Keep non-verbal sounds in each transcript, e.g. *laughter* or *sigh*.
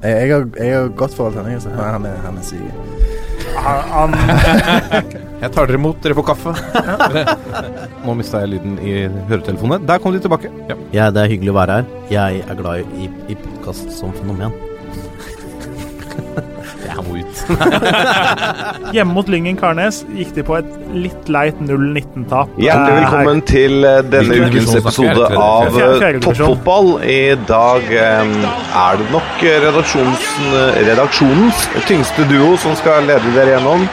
Jeg, har, jeg har godt forhold til han, han er, han er syk. Han, *laughs* Jeg tar dere imot, dere får kaffe. *laughs* Nå mista jeg lyden i høretelefonene. Der kom de tilbake. Ja. Ja, det er hyggelig å være her. Jeg er glad i, i podkast som fenomen. Må ut. *laughs* hjemme mot Lyngen Karnes gikk de på et litt leit 0-19-tap. Hjertelig velkommen til eh, denne ukens vi? episode av eh? Toppfotball. I dag eh, er det nok redaksjonens, tyngste duo som skal lede dere gjennom.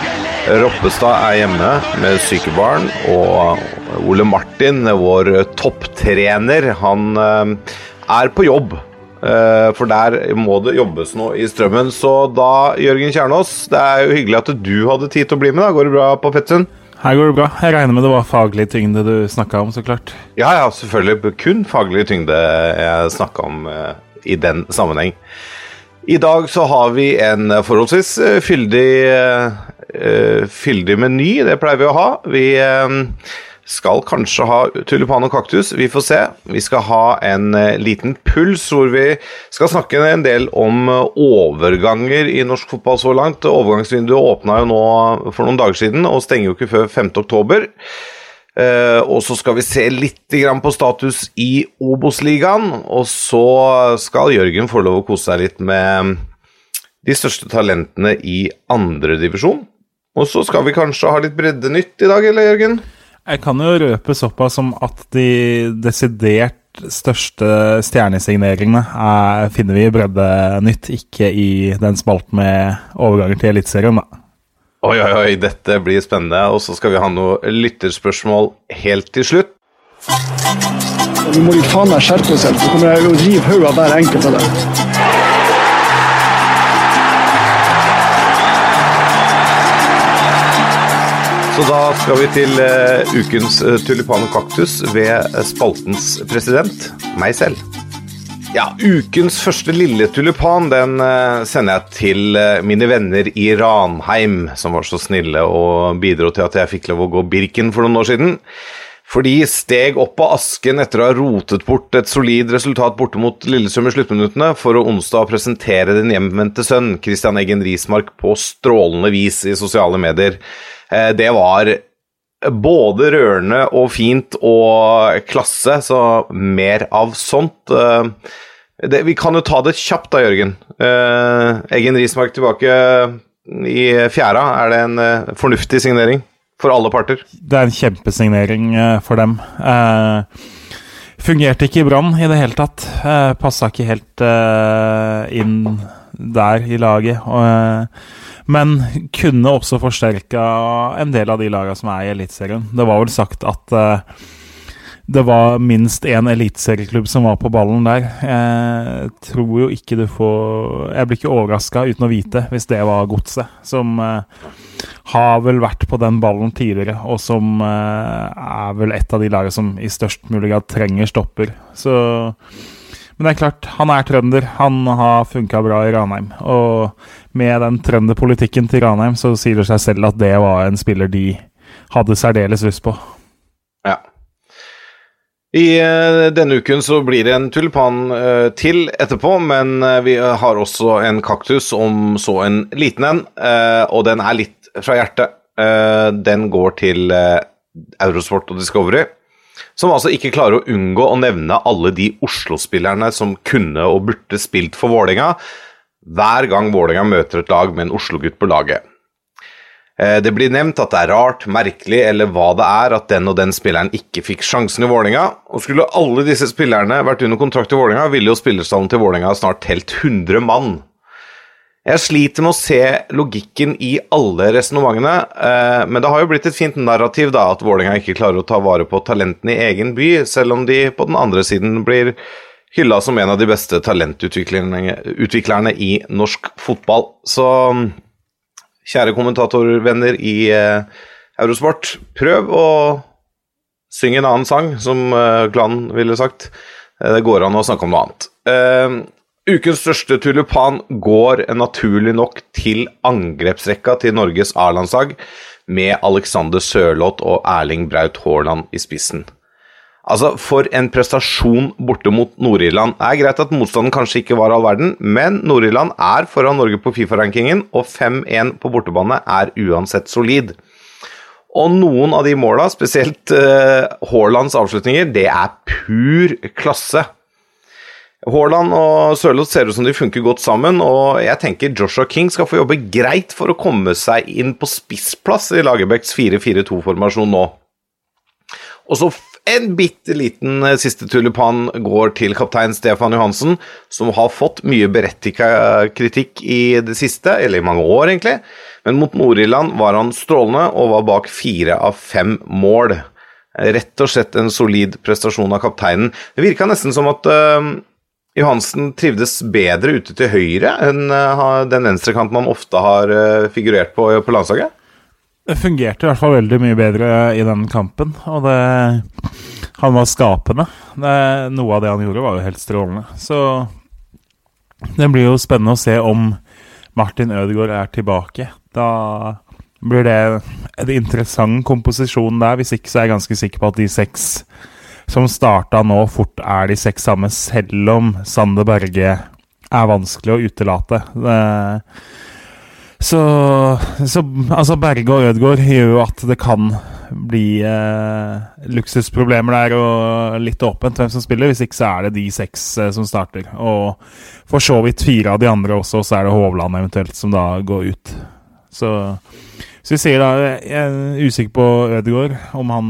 Roppestad er hjemme med syke barn, og Ole Martin, vår topptrener, han er på jobb. Eh, For der må det jobbes nå i strømmen. Så da, Jørgen Kjernås, det er jo hyggelig at du hadde tid til å bli med. da Går det bra på Fettsund? Her går det bra. Jeg regner med det var faglig tyngde du snakka om, så klart. Ja, ja, selvfølgelig. Kun faglig tyngde jeg snakka om eh, i den sammenheng. I dag så har vi en forholdsvis eh, fyldig, fyldig meny. Det pleier vi å ha. Vi skal kanskje ha tulipan og kaktus. Vi får se. Vi skal ha en eh, liten puls hvor vi skal snakke en del om eh, overganger i norsk fotball så langt. Overgangsvinduet åpna jo nå for noen dager siden og stenger jo ikke før 5. oktober. Eh, og så skal vi se litt på status i Obos-ligaen. Og så skal Jørgen få lov å kose seg litt med de største talentene i andredivisjon. Og så skal vi kanskje ha litt breddenytt i dag, eller Jørgen? Jeg kan jo røpe såpass som at de desidert største stjernesigneringene er, finner vi i Breddenytt, ikke i den spalten med overganger til Eliteserien, da. Oi, oi, oi, dette blir spennende. Og så skal vi ha noe lytterspørsmål helt til slutt. Du må jo faen meg skjerpe selv, så kommer jeg å rive hodet av hver enkelt av dem. Så da skal vi til eh, ukens uh, tulipan og kaktus ved eh, spaltens president, meg selv. Ja, ukens første lille tulipan den eh, sender jeg til eh, mine venner i Ranheim, som var så snille og bidro til at jeg fikk lov å gå Birken for noen år siden. For de steg opp av asken etter å ha rotet bort et solid resultat borte mot Lillesund i sluttminuttene, for å onsdag presentere den hjemvendte sønn, Christian Eggen Rismark, på strålende vis i sosiale medier. Eh, Det var både rørende og fint og klasse, så mer av sånt. Eh, Det, vi kan jo ta det kjapt da, Jørgen. Eh, Eggen Rismark tilbake i fjæra. Er det en fornuftig signering for alle parter? Det er en kjempesignering eh, for dem. Eh, fungerte ikke i Brann i det hele tatt. Eh, Passa ikke helt eh, inn der i laget. Og, eh, men kunne også forsterka en del av de lagene som er i Eliteserien. Det var vel sagt at eh, det var minst én eliteserieklubb som var på ballen der. Jeg tror jo ikke du får Jeg blir ikke overraska uten å vite hvis det var godset, som eh, har vel vært på den ballen tidligere, og som eh, er vel et av de lagene som i størst mulig grad trenger stopper. Så Men det er klart, han er trønder. Han har funka bra i Ranheim. Og med den trønderpolitikken til Ranheim, så sier det seg selv at det var en spiller de hadde særdeles lyst på. I eh, denne uken så blir det en tulipan eh, til etterpå, men eh, vi har også en kaktus, om så en liten en, og den er litt fra hjertet. Den går til Eurosport og Discovery, som altså ikke klarer å unngå å nevne alle de Oslo-spillerne som kunne og burde spilt for Vålerenga, hver gang Vålerenga møter et lag med en Oslo-gutt på laget. Eh, Det blir nevnt at det er rart, merkelig eller hva det er at den og den spilleren ikke fikk sjansen i Vålinga, Og skulle alle disse spillerne vært under kontrakt i Vålinga, ville jo spillerstallen til Vålinga snart telt 100 mann. Jeg sliter med å se logikken i alle resonnementene, eh, men det har jo blitt et fint narrativ da, at Vålinga ikke klarer å ta vare på talentene i egen by, selv om de på den andre siden blir hylla som en av de beste talentutviklerne i norsk fotball. Så kjære kommentatorvenner i eh, Eurosport, prøv å synge en annen sang, som eh, Glenn ville sagt. Eh, det går an å snakke om noe annet. Ukens største tulipan går naturlig nok til angrepsrekka til Norges A-landslag, med Alexander Sørloth og Erling Braut Haaland i spissen. Altså, for en prestasjon borte mot Nord-Irland. Det er greit at motstanden kanskje ikke var all verden, men Nord-Irland er foran Norge på Fifa-rankingen, og 5-1 på bortebane er uansett solid. Og noen av de måla, spesielt uh, Haalands avslutninger, det er pur klasse. Haaland og Sørloth ser ut som de funker godt sammen, og jeg tenker Joshua King skal få jobbe greit for å komme seg inn på spissplass i Lagerbäcks 4-4-2-formasjon nå. Og så en bitte liten eh, siste tulipan går til kaptein Stefan Johansen, som har fått mye berettiget kritikk i det siste, eller i mange år, egentlig. Men mot Nord-Irland var han strålende og var bak fire av fem mål. Rett og slett en solid prestasjon av kapteinen. Det virka nesten som at uh, Johansen trivdes bedre ute til høyre enn uh, den venstrekanten han ofte har uh, figurert på på landslaget. Det fungerte i hvert fall veldig mye bedre i den kampen, og det Han var skapende. Det, noe av det han gjorde, var jo helt strålende. Så det blir jo spennende å se om Martin Ødegaard er tilbake. Da blir det en interessant komposisjon der. Hvis ikke så er jeg ganske sikker på at de seks som starta nå, fort er de seks samme, selv om Sander Berge er vanskelig å utelate. Det så, så altså Berge og Ødegaard gjør jo at det kan bli eh, luksusproblemer der og litt åpent hvem som spiller. Hvis ikke så er det de seks eh, som starter. Og for så vidt fire av de andre også, og så er det Hovland eventuelt som da går ut. Så, så vi sier da Jeg er usikker på Ødegaard, om han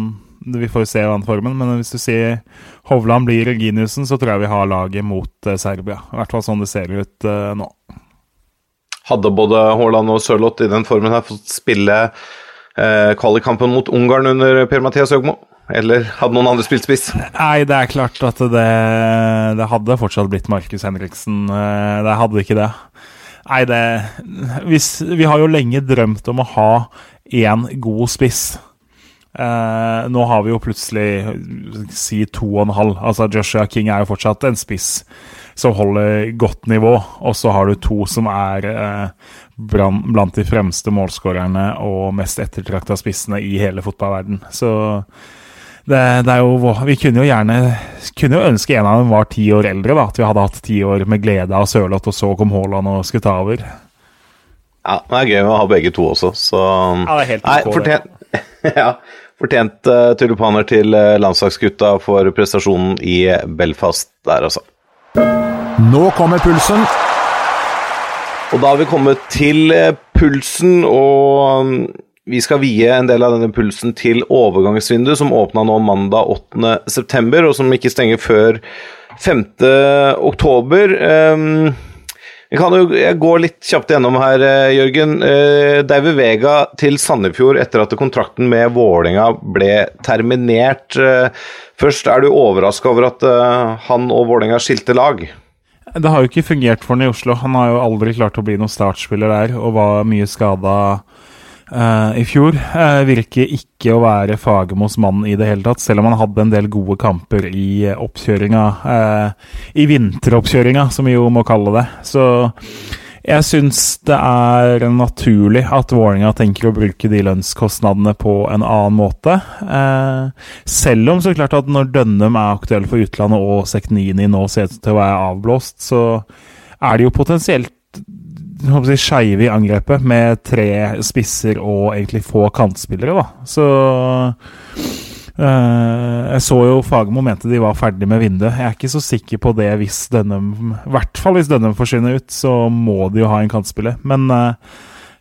Vi får se vannformen, men hvis du sier Hovland blir Reginiussen, så tror jeg vi har laget mot eh, Serbia. I hvert fall sånn det ser ut eh, nå. Hadde både Haaland og Sørloth i den formen her fått spille eh, kvalikkampen mot Ungarn under Per-Mathias Høgmo? Eller hadde noen andre spilt spiss? Nei, det er klart at det, det hadde fortsatt blitt Markus Henriksen. Eh, det hadde ikke det. Nei, det hvis, Vi har jo lenge drømt om å ha én god spiss. Eh, nå har vi jo plutselig si to og en halv. Altså Joshua King er jo fortsatt en spiss som holder godt nivå, og så har du to som er eh, blant de fremste målskårerne og mest ettertrakta spissene i hele fotballverden. Så det, det, er jo Vi kunne jo gjerne kunne jo ønske en av dem var ti år eldre. da, At vi hadde hatt ti år med glede av Sørloth, og så kom Haaland og skulle ta over. Ja, det er gøy å ha begge to også, så Ja, det er helt Nei, fortjent, *laughs* ja, fortjent uh, tulipaner til uh, landslagsgutta for prestasjonen i Belfast der, altså. Nå kommer pulsen. Og da har vi kommet til eh, pulsen, og mm, vi skal vie en del av denne pulsen til overgangsvinduet, som åpna nå mandag 8.9., og som ikke stenger før 5.10. Um, jeg jeg går litt kjapt gjennom her, eh, Jørgen. Uh, David Vega til Sandefjord etter at kontrakten med Vålerenga ble terminert. Først, er du overraska over at han og Vålerenga skilte lag? Det har jo ikke fungert for han i Oslo. Han har jo aldri klart å bli noen startspiller der, og var mye skada uh, i fjor. Uh, virker ikke å være Fagermos mann i det hele tatt, selv om han hadde en del gode kamper i oppkjøringa. Uh, I vinteroppkjøringa, som vi jo må kalle det. Så jeg syns det er naturlig at Vålerenga tenker å bruke de lønnskostnadene på en annen måte. Eh, selv om så klart at når Dønnum er aktuell for utlandet og Seknini nå ser ut til å være avblåst, så er det jo potensielt si, skeive i angrepet med tre spisser og egentlig få kantspillere, da. Så jeg så jo Fagermo mente de var ferdig med vinduet. Jeg er ikke så sikker på det hvis Dønnum I hvert fall hvis Dønnum forsvinner ut, så må de jo ha en kantspiller. Men uh,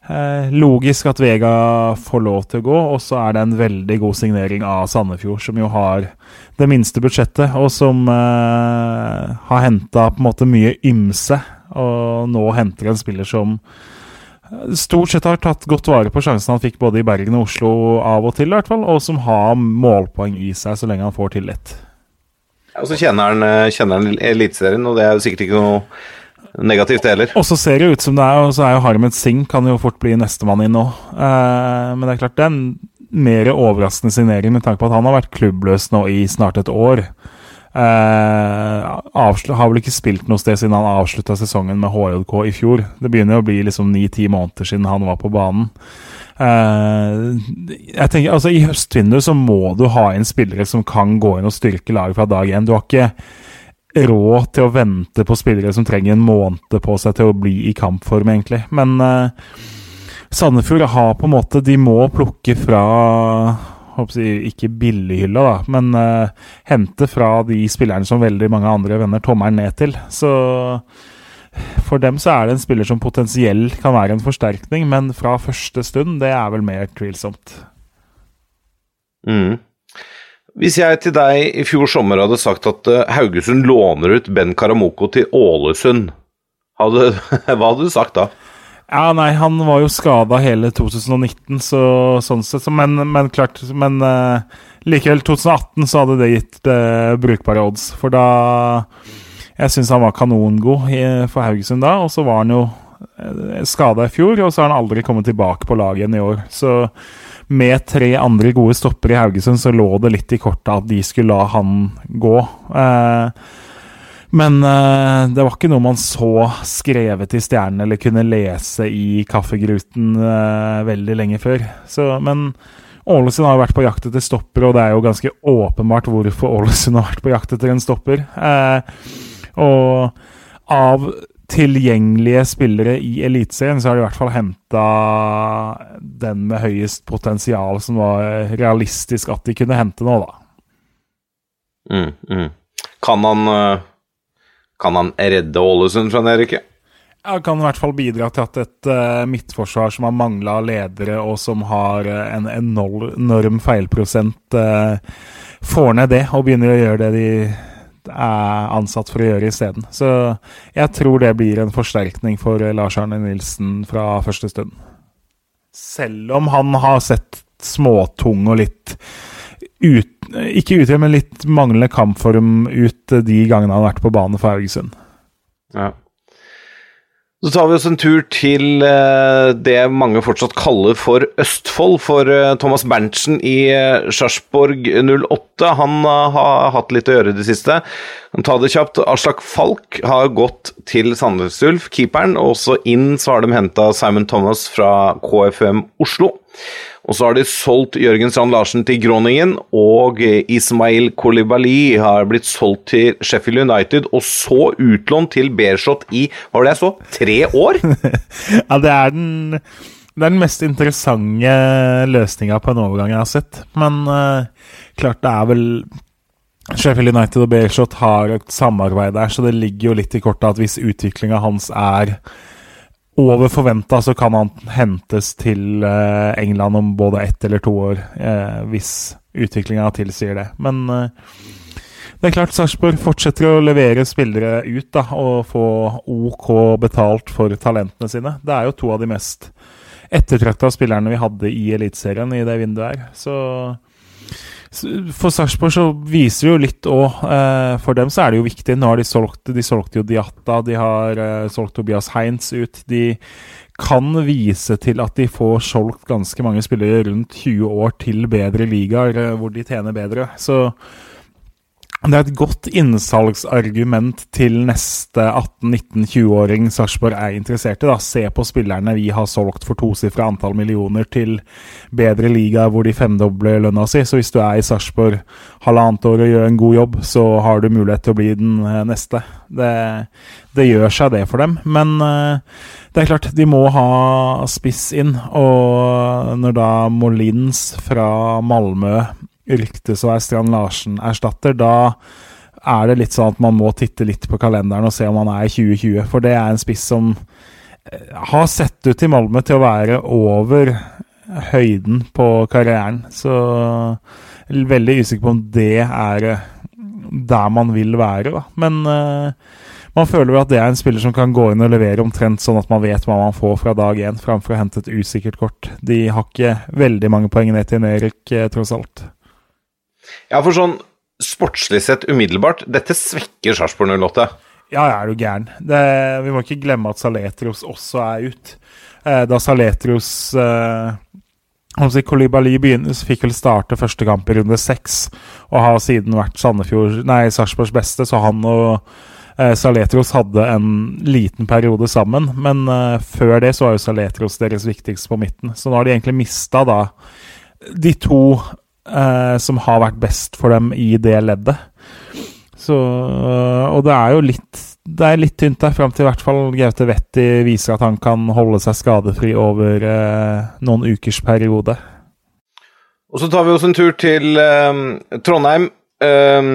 uh, logisk at Vega får lov til å gå, og så er det en veldig god signering av Sandefjord, som jo har det minste budsjettet, og som har henta på en måte mye ymse, og nå henter en spiller som stort sett har tatt godt vare på sjansen han fikk både i Bergen og Oslo av og til, i hvert fall, og som har målpoeng i seg så lenge han får tillit. Ja, og så kjenner han, eh, kjenner han Eliteserien, og det er jo sikkert ikke noe negativt heller. Og så ser det ut som det er, og så er jo Harmet Singh kan jo fort bli nestemann inn nå. Eh, men det er klart det er en mer overraskende signering med tanke på at han har vært klubbløs nå i snart et år. Uh, har vel ikke spilt noe sted siden han avslutta sesongen med HJK i fjor. Det begynner å bli liksom ni-ti måneder siden han var på banen. Uh, jeg tenker, altså I høstvinduet så må du ha inn spillere som kan gå inn og styrke laget fra dag én. Du har ikke råd til å vente på spillere som trenger en måned på seg til å bli i kampform, egentlig. Men uh, Sandefjord har på en måte De må plukke fra jeg, Ikke billighylla, da, men uh, hente fra de spillerne som veldig mange andre vender tommelen ned til. Så for dem så er det en spiller som potensielt kan være en forsterkning, men fra første stund, det er vel mer tvilsomt. Mm. Hvis jeg til deg i fjor sommer hadde sagt at eh, Haugesund låner ut Ben Karamoko til Ålesund, hadde, *laughs* hva hadde du sagt da? Ja, nei, han var jo skada hele 2019, så sånn sett så, men, men, klart Men uh, likevel, 2018 så hadde det gitt uh, brukbare odds, for da Jeg syns han var kanongod i, for Haugesund da, og så var han jo uh, skada i fjor, og så har han aldri kommet tilbake på laget igjen i år. Så med tre andre gode stopper i Haugesund, så lå det litt i kortet at de skulle la han gå. Eh, men uh, det var ikke noe man så skrevet i stjernene eller kunne lese i kaffegruten uh, veldig lenge før. Så, men Ålesund har vært på jakt etter stopper, og det er jo ganske åpenbart hvorfor Ålesund har vært på jakt etter en stopper. Uh, og av tilgjengelige spillere i Eliteserien, så har de i hvert fall henta den med høyest potensial som var realistisk at de kunne hente nå, da. Mm, mm. Kan han kan han redde Ålesund fra nedrykket? Ja, kan i hvert fall bidra til at et uh, midtforsvar som har mangla ledere, og som har uh, en enorm feilprosent, uh, får ned det og begynner å gjøre det de er ansatt for å gjøre isteden. Så jeg tror det blir en forsterkning for Lars Arne Nilsen fra første stund. Selv om han har sett småtung og litt ut, ikke utgjør, men litt manglende kampform ut de gangene han har vært på banen for Haugesund. Ja. Så tar vi oss en tur til uh, det mange fortsatt kaller for Østfold. For uh, Thomas Berntsen i Sarpsborg 08 han har hatt litt å gjøre i det siste. Tar det kjapt. Aslak Falk har gått til Sandnes Ulf, keeperen. Og også inn så har de henta Simon Thomas fra KFM Oslo. Og så har de solgt Jørgen Strand Larsen til Groningen, og Ismail Kolibali har blitt solgt til Sheffield United, og så utlånt til Beershot i hva var det jeg så, tre år? *laughs* ja, det er den det er den mest interessante løsninga på en overgang jeg har sett. Men uh, klart det er vel Sheffield United og Beershot har et samarbeid der, så det ligger jo litt i kortet at hvis utviklinga hans er over forventa så kan han hentes til eh, England om både ett eller to år, eh, hvis utviklinga tilsier det. Men eh, det er klart Sarpsborg fortsetter å levere spillere ut da, og få OK betalt for talentene sine. Det er jo to av de mest ettertrakta spillerne vi hadde i Eliteserien i det vinduet her. Så for Sarpsborg så viser det jo litt òg eh, For dem så er det jo viktig. Nå har de solgt De solgte jo Diatta, de har eh, solgt Tobias Heinz ut. De kan vise til at de får solgt ganske mange spillere rundt 20 år til bedre ligaer, eh, hvor de tjener bedre. Så det er et godt innsalgsargument til neste 18-19-20-åring Sarpsborg er interessert i. da. Se på spillerne vi har solgt for tosifra antall millioner til bedre liga hvor de femdobler lønna si. Så hvis du er i Sarpsborg halvannet år og gjør en god jobb, så har du mulighet til å bli den eh, neste. Det, det gjør seg det for dem. Men uh, det er klart, de må ha spiss inn. Og når da Molins fra Malmö ryktes å være Strand Larsen erstatter, da er det litt sånn at man må titte litt på kalenderen og se om han er i 2020. For det er en spiss som eh, har sett ut i Malmö til å være over høyden på karrieren. Så veldig usikker på om det er eh, der man vil være, da. Men uh, man føler jo at det er en spiller som kan gå inn og levere omtrent sånn at man vet hva man får fra dag én, framfor å hente et usikkert kort. De har ikke veldig mange poeng ned til Erik, tross alt. Ja, for sånn sportslig sett umiddelbart, dette svekker Sarpsborg 08. Ja, ja, er du gæren. Det, vi må ikke glemme at Saletros også er ut. Eh, da Saletros eh, Kolibali begynner, fikk vel starte første kamp i runde seks, og har siden vært Sandefjord, nei, Sarpsborgs beste, så han og Eh, Saletros hadde en liten periode sammen, men eh, før det så var jo Saletros deres viktigste på midten. Så nå har de egentlig mista da de to eh, som har vært best for dem i det leddet. Så, og det er jo litt det er litt tynt der, fram til i hvert fall Gaute Vetti viser at han kan holde seg skadefri over eh, noen ukers periode. Og så tar vi oss en tur til eh, Trondheim. Eh,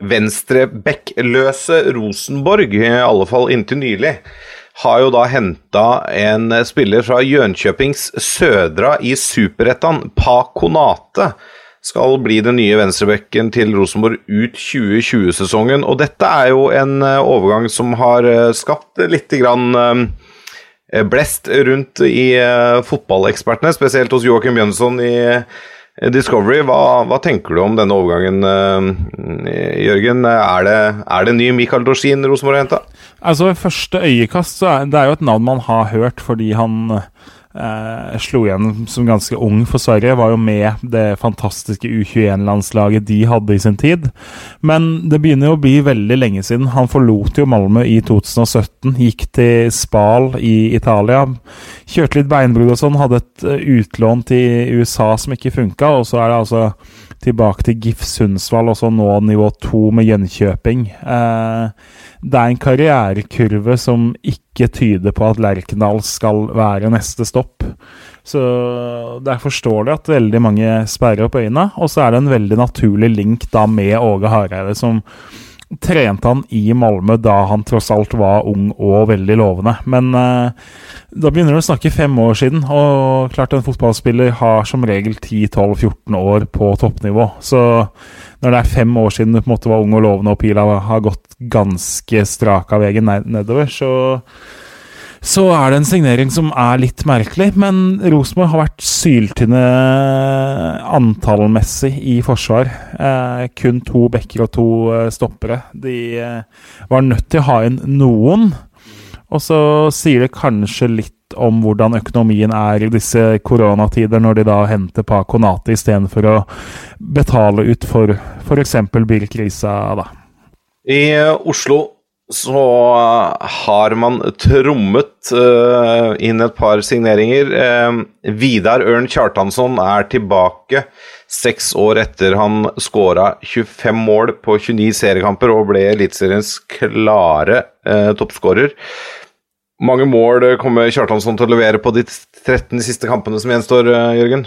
Venstrebekkløse Rosenborg, i alle fall inntil nylig, har jo da henta en spiller fra Jönköpings Södra i Superettan, Pakonate skal bli den nye venstrebekken til Rosenborg ut 2020-sesongen. Og dette er jo en eh, overgang som har eh, skapt litt grann eh, blest rundt i fotballekspertene, spesielt hos Joakim Jønsson i Discovery. Hva, hva, tenker du om denne overgangen, Jørgen? Er det, er det ny Michael Dorsin Rosenborg har henta? Altså, første øyekast så er det er jo et navn man har hørt fordi han Eh, slo igjen som ganske ung for Sverige. Var jo med det fantastiske U21-landslaget de hadde i sin tid. Men det begynner jo å bli veldig lenge siden. Han forlot jo Malmö i 2017. Gikk til Spal i Italia. Kjørte litt beinbrudd og sånn. Hadde et uh, utlån til USA som ikke funka. Og så er det altså tilbake til GIF Sundsvall, og så nå nivå to med Jönköping. Eh, det er en karrierekurve som ikke tyder på at Lerkendal skal være neste stopp. Så det er forståelig at veldig mange sperrer opp øynene. Og så er det en veldig naturlig link da med Åge Hareide, som trente han i Malmö da han tross alt var ung og veldig lovende. Men eh, da begynner du å snakke fem år siden, og klart en fotballspiller har som regel 10-12-14 år på toppnivå. Så når det er fem år siden du på en måte var ung og lovende, og pila har gått ganske strak av veien nedover, så så er det en signering som er litt merkelig. Men Rosenborg har vært syltynne antallmessig i forsvar. Eh, kun to bekker og to eh, stoppere. De eh, var nødt til å ha inn noen. Og så sier det kanskje litt om hvordan økonomien er i disse koronatider, når de da henter Pa Konate istedenfor å betale ut for f.eks. Birk da. I eh, Oslo så har man trommet uh, inn et par signeringer. Uh, Vidar Ørn Kjartansson er tilbake seks år etter han skåra 25 mål på 29 seriekamper og ble Eliteseriens klare uh, toppskårer. mange mål kommer Kjartansson til å levere på de 13 siste kampene som gjenstår, Jørgen?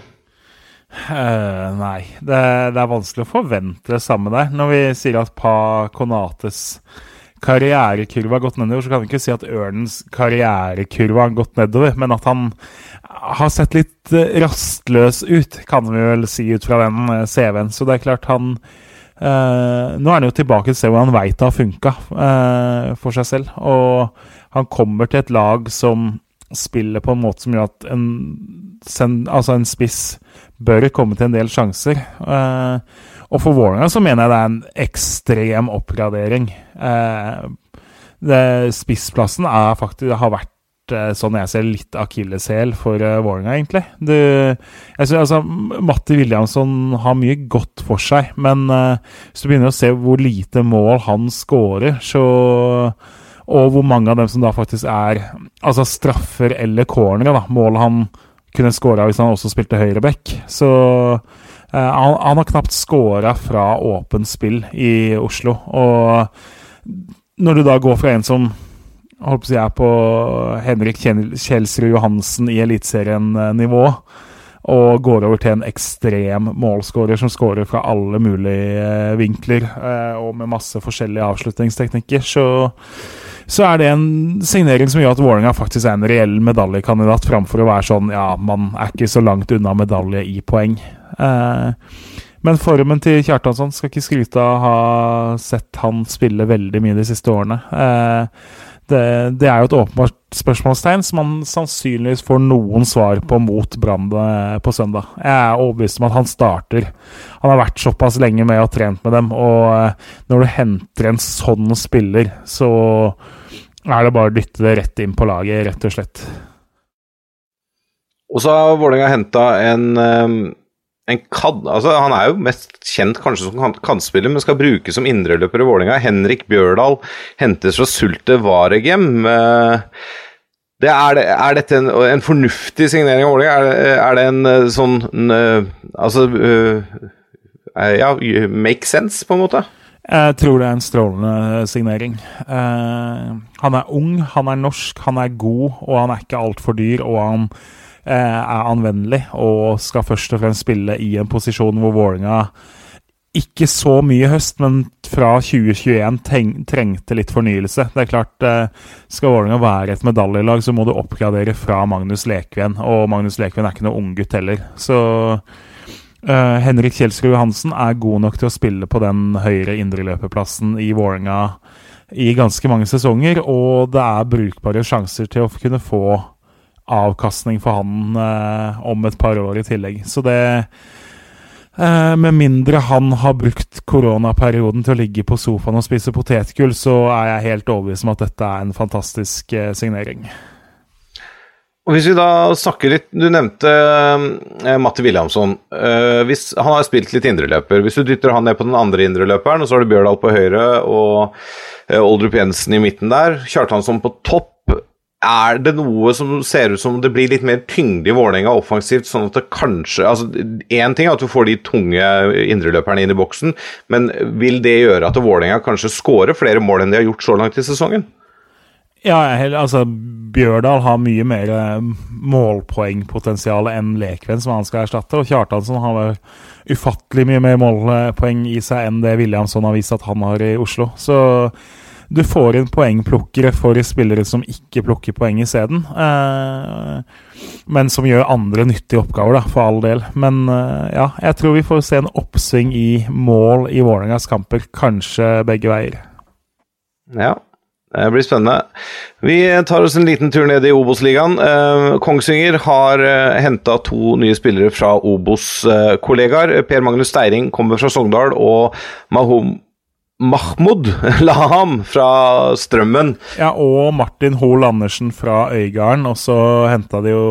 Uh, nei, det, det, er vanskelig å forvente det samme der. Når vi sier at Pa Konates karrierekurve har gått nedover, så kan vi ikke si at Ørnens karrierekurve har gått nedover, men at han har sett litt eh, rastløs ut, kan vi vel si ut fra den eh, CV-en. Så det er klart han eh, nå er han jo tilbake til et sted hvor han veit det har funka eh, for seg selv. Og han kommer til et lag som spiller på en måte som gjør at en, altså en spiss bør komme til en del sjanser. Uh, og for Vålerenga så mener jeg det er en ekstrem oppgradering. Eh, spissplassen faktisk, har vært eh, sånn jeg ser litt akilleshæl for eh, Vålerenga, egentlig. Det, synes, altså, Matti Williamson har mye godt for seg, men eh, hvis du begynner å se hvor lite mål han skårer, så og hvor mange av dem som da faktisk er altså straffer eller cornere, da, mål han kunne skåra hvis han også spilte høyreback. Så han, han, har knapt scora fra åpent spill i Oslo. Og når du da går fra en som holdt på å si er på Henrik Kjelsrud Johansen i Eliteserien-nivå, og går over til en ekstrem målskårer som skårer fra alle mulige uh, vinkler, uh, og med masse forskjellige avslutningsteknikker, så så er det en signering som gjør at Vålerenga faktisk er en reell medaljekandidat, framfor å være sånn ja, man er ikke så langt unna medalje i poeng. Eh, men formen til Kjartansson skal ikke skryte av å ha sett han spille veldig mye de siste årene. Eh, det, det, er jo et åpenbart spørsmålstegn som han sannsynligvis får noen svar på mot Brann eh, på søndag. Jeg er overbevist om at han starter. Han har vært såpass lenge med og trent med dem, og når du henter en sånn spiller, så er det bare å dytte det rett inn på laget, rett og slett. Og så har Vålerenga henta en en kad, altså Han er jo mest kjent kanskje som kantspiller, men skal brukes som indreløper i Vålerenga. Henrik Bjørdal hentes fra Sulte Varegem. Eh, Det er, er dette en, en fornuftig signering av Vålerenga? Er, er det en eh, sånn en, eh, Altså Ja, make sense, på en måte? Jeg tror det er en strålende signering. Han er ung, han er norsk, han er god, og han er ikke altfor dyr. Og han er anvendelig og skal først og fremst spille i en posisjon hvor Vålerenga ikke så mye i høst, men fra 2021 trengte litt fornyelse. Det er klart, eh, Skal Vålerenga være et medaljelag, så må du oppgradere fra Magnus Lekven. Og Magnus Lekven er ikke noe unggutt heller. Så uh, Henrik Kjelsrud Johansen er god nok til å spille på den høyre indreløperplassen i Vålerenga i ganske mange sesonger, og det er brukbare sjanser til å kunne få avkastning for han eh, om et par år i tillegg. Så det eh, Med mindre han har brukt koronaperioden til å ligge på sofaen og spise potetgull, så er jeg helt overbevist om at dette er en fantastisk eh, signering. Og Hvis vi da snakker litt Du nevnte eh, Matti Williamson. Eh, hvis, han har spilt litt indreløper. Hvis du dytter han ned på den andre indreløperen, og så har du Bjørdal på høyre og eh, Oldrup Jensen i midten der, Kjartansson på topp. Er det noe som ser ut som det blir litt mer tyngde i Vålerenga offensivt, sånn at det kanskje altså Én ting er at du får de tunge indreløperne inn i boksen, men vil det gjøre at Vålerenga kanskje skårer flere mål enn de har gjort så langt i sesongen? Ja, altså Bjørdal har mye mer eh, målpoengpotensial enn Lekven, som han skal erstatte. Og Kjartansson har ufattelig mye mer målpoeng i seg enn det Williamson har vist at han har i Oslo. Så du får inn poengplukkere for spillere som ikke plukker poeng isteden. Eh, men som gjør andre nyttige oppgaver, da, for all del. Men eh, ja, jeg tror vi får se en oppsving i mål i Vålerengas kamper, kanskje begge veier. Ja, det blir spennende. Vi tar oss en liten tur ned i Obos-ligaen. Eh, Kongsvinger har eh, henta to nye spillere fra Obos-kollegaer. Per Magnus Steiring kommer fra Sogndal, og Mahom Mahmoud *laughs* Laham fra Strømmen. Ja, og Martin Hoel Andersen fra Øygarden. Og så henta de jo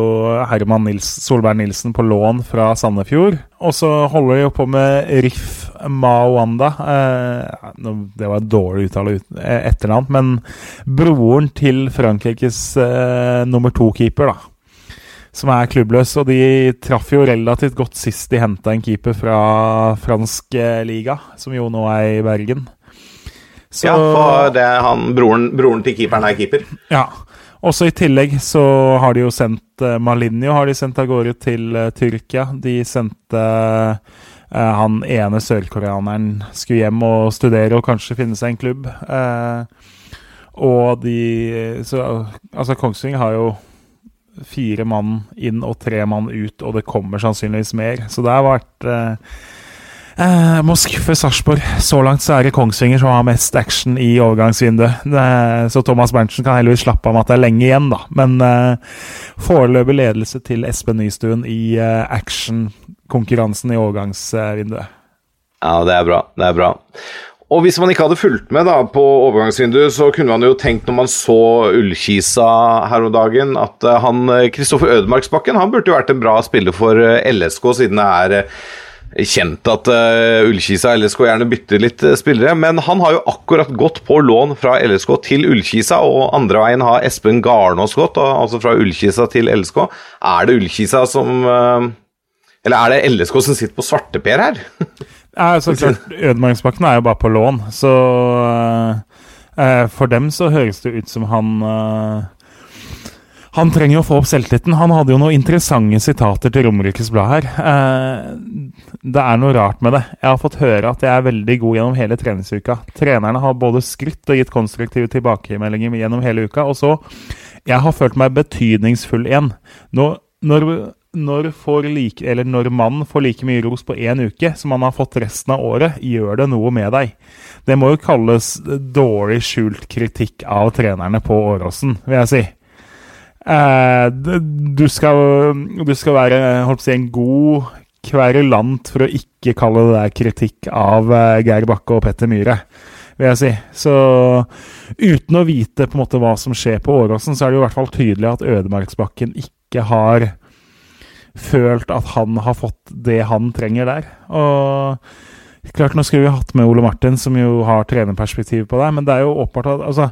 Herman Nils, Solberg Nilsen på lån fra Sandefjord. Og så holder de jo på med Rif Mawanda. Eh, det var et dårlig uttale ut, eh, etternavn, men broren til Frankrikes eh, nummer to-keeper, da. Som er klubbløs. Og de traff jo relativt godt sist de henta en keeper fra fransk eh, liga, som jo nå er i Bergen. Så- Ja, for det er han, broren, broren til keeperen er keeper. ja. Også i tillegg så har de jo sendt uh, Malinho har de sendt av gårde til eh, Tyrkia. De sendte Uh, han ene sørkoreaneren skulle hjem og studere og kanskje finne seg en klubb. Uh, og de Så altså, Kongsvinger har jo fire mann inn og tre mann ut, og det kommer sannsynligvis mer. Så det har vært eh, Eh, må skuffe Sarpsborg. Så langt så er det Kongsvinger som har mest action i overgangsvinduet. Det- Så Thomas Berntsen kan heldigvis slappe av med at det er lenge igjen, da. Men eh, foreløpig ledelse til Espen Nystuen i eh, action-konkurransen i overgangsvinduet. Ja, det er bra. Det er bra. Og hvis man ikke hadde fulgt med da på overgangsvinduet, så kunne man jo tenkt når man så Ullkisa her om dagen, at eh, han Kristoffer Ødemarksbakken han burde jo vært en bra spiller for eh, LSK, siden det er eh, kjent at Ullkisa og LSK gjerne bytter litt eh, spillere. Men han har jo akkurat gått på lån fra LSK til Ullkisa, og andre veien har Espen Garnås gått, altså fra Ullkisa til LSK. Er det Ullkisa som eh, Eller er det LSK som sitter på svarteper her? *laughs* Ja, så klart, Ødemarksbakken er jo bare på lån, så uh, For dem så høres det ut som han uh, Han trenger å få opp selvtilliten. Han hadde jo noen interessante sitater til Romerikes Blad her. Uh, det er noe rart med det. Jeg har fått høre at jeg er veldig god gjennom hele treningsuka. Trenerne har både skrytt og gitt konstruktive tilbakemeldinger gjennom hele uka. Og så Jeg har følt meg betydningsfull igjen. Nå, når når, like, når man får like mye ros på én uke som man har fått resten av året, gjør det noe med deg. Det må jo kalles dårlig skjult kritikk av trenerne på Åråsen, vil jeg si. Eh, du, skal, du skal være holdt på å si, en god kverulant for å ikke kalle det der kritikk av eh, Geir Bakke og Petter Myhre, vil jeg si. Så uten å vite på en måte hva som skjer på Åråsen, så er det jo i hvert fall tydelig at Ødemarksbakken ikke har følt at han har fått det han trenger der. Og klart, nå skulle vi hatt med Ole Martin, som jo har trenerperspektiv på det, men det er jo åpenbart at altså,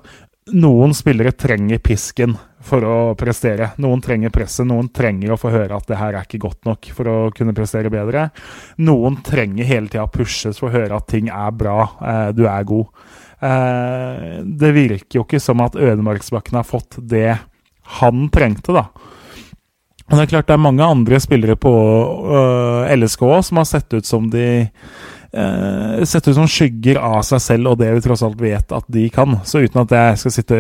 noen spillere trenger pisken for å prestere. Noen trenger presset, noen trenger å få høre at det her er ikke godt nok for å kunne prestere bedre. Noen trenger hele tida pushes for å høre at ting er bra, eh, du er god. Eh, det virker jo ikke som at Ødemarksbakken har fått det han trengte, da. Og det er klart det er mange andre spillere på uh, LSK som har sett ut som de uh, Sett ut som skygger av seg selv og det vi tross alt vet at de kan. Så uten at jeg skal sitte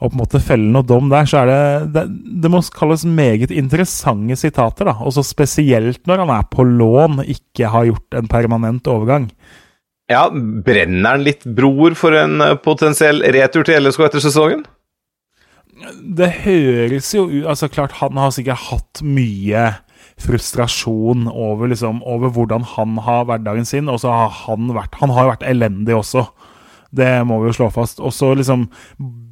og på en måte felle noe dom der, så er det Det, det må kalles meget interessante sitater, da. Også spesielt når han er på lån, ikke har gjort en permanent overgang. Ja, brenner han litt bror for en eh, potensiell retur til LSK etter sesongen? Det høres jo ut Altså, klart, han har sikkert hatt mye frustrasjon over, liksom, over hvordan han har hverdagen sin, og så har han vært Han har vært elendig også. Det må vi jo slå fast. Og så liksom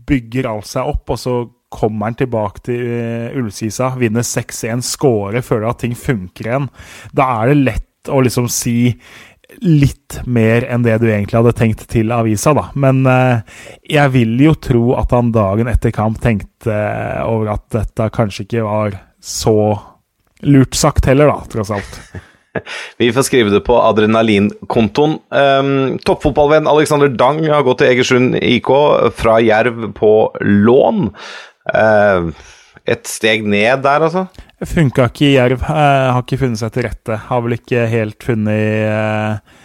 bygger alt seg opp, og så kommer han tilbake til uh, Ullkisa, vinner 6-1, scorer, føler at ting funker igjen. Da er det lett å liksom si litt mer enn det du egentlig hadde tenkt til avisa, da. Men eh, jeg vil jo tro at han dagen etter kamp tenkte eh, over at dette kanskje ikke var så lurt sagt heller, da, tross alt. *laughs* Vi får skrive det på adrenalinkontoen. Um, Toppfotballvenn Alexander Dang har gått til Egersund IK fra Jerv på lån. Uh, et steg ned der, altså? Funka ikke i Jerv. Uh, har ikke funnet seg til rette. Har vel ikke helt funnet uh,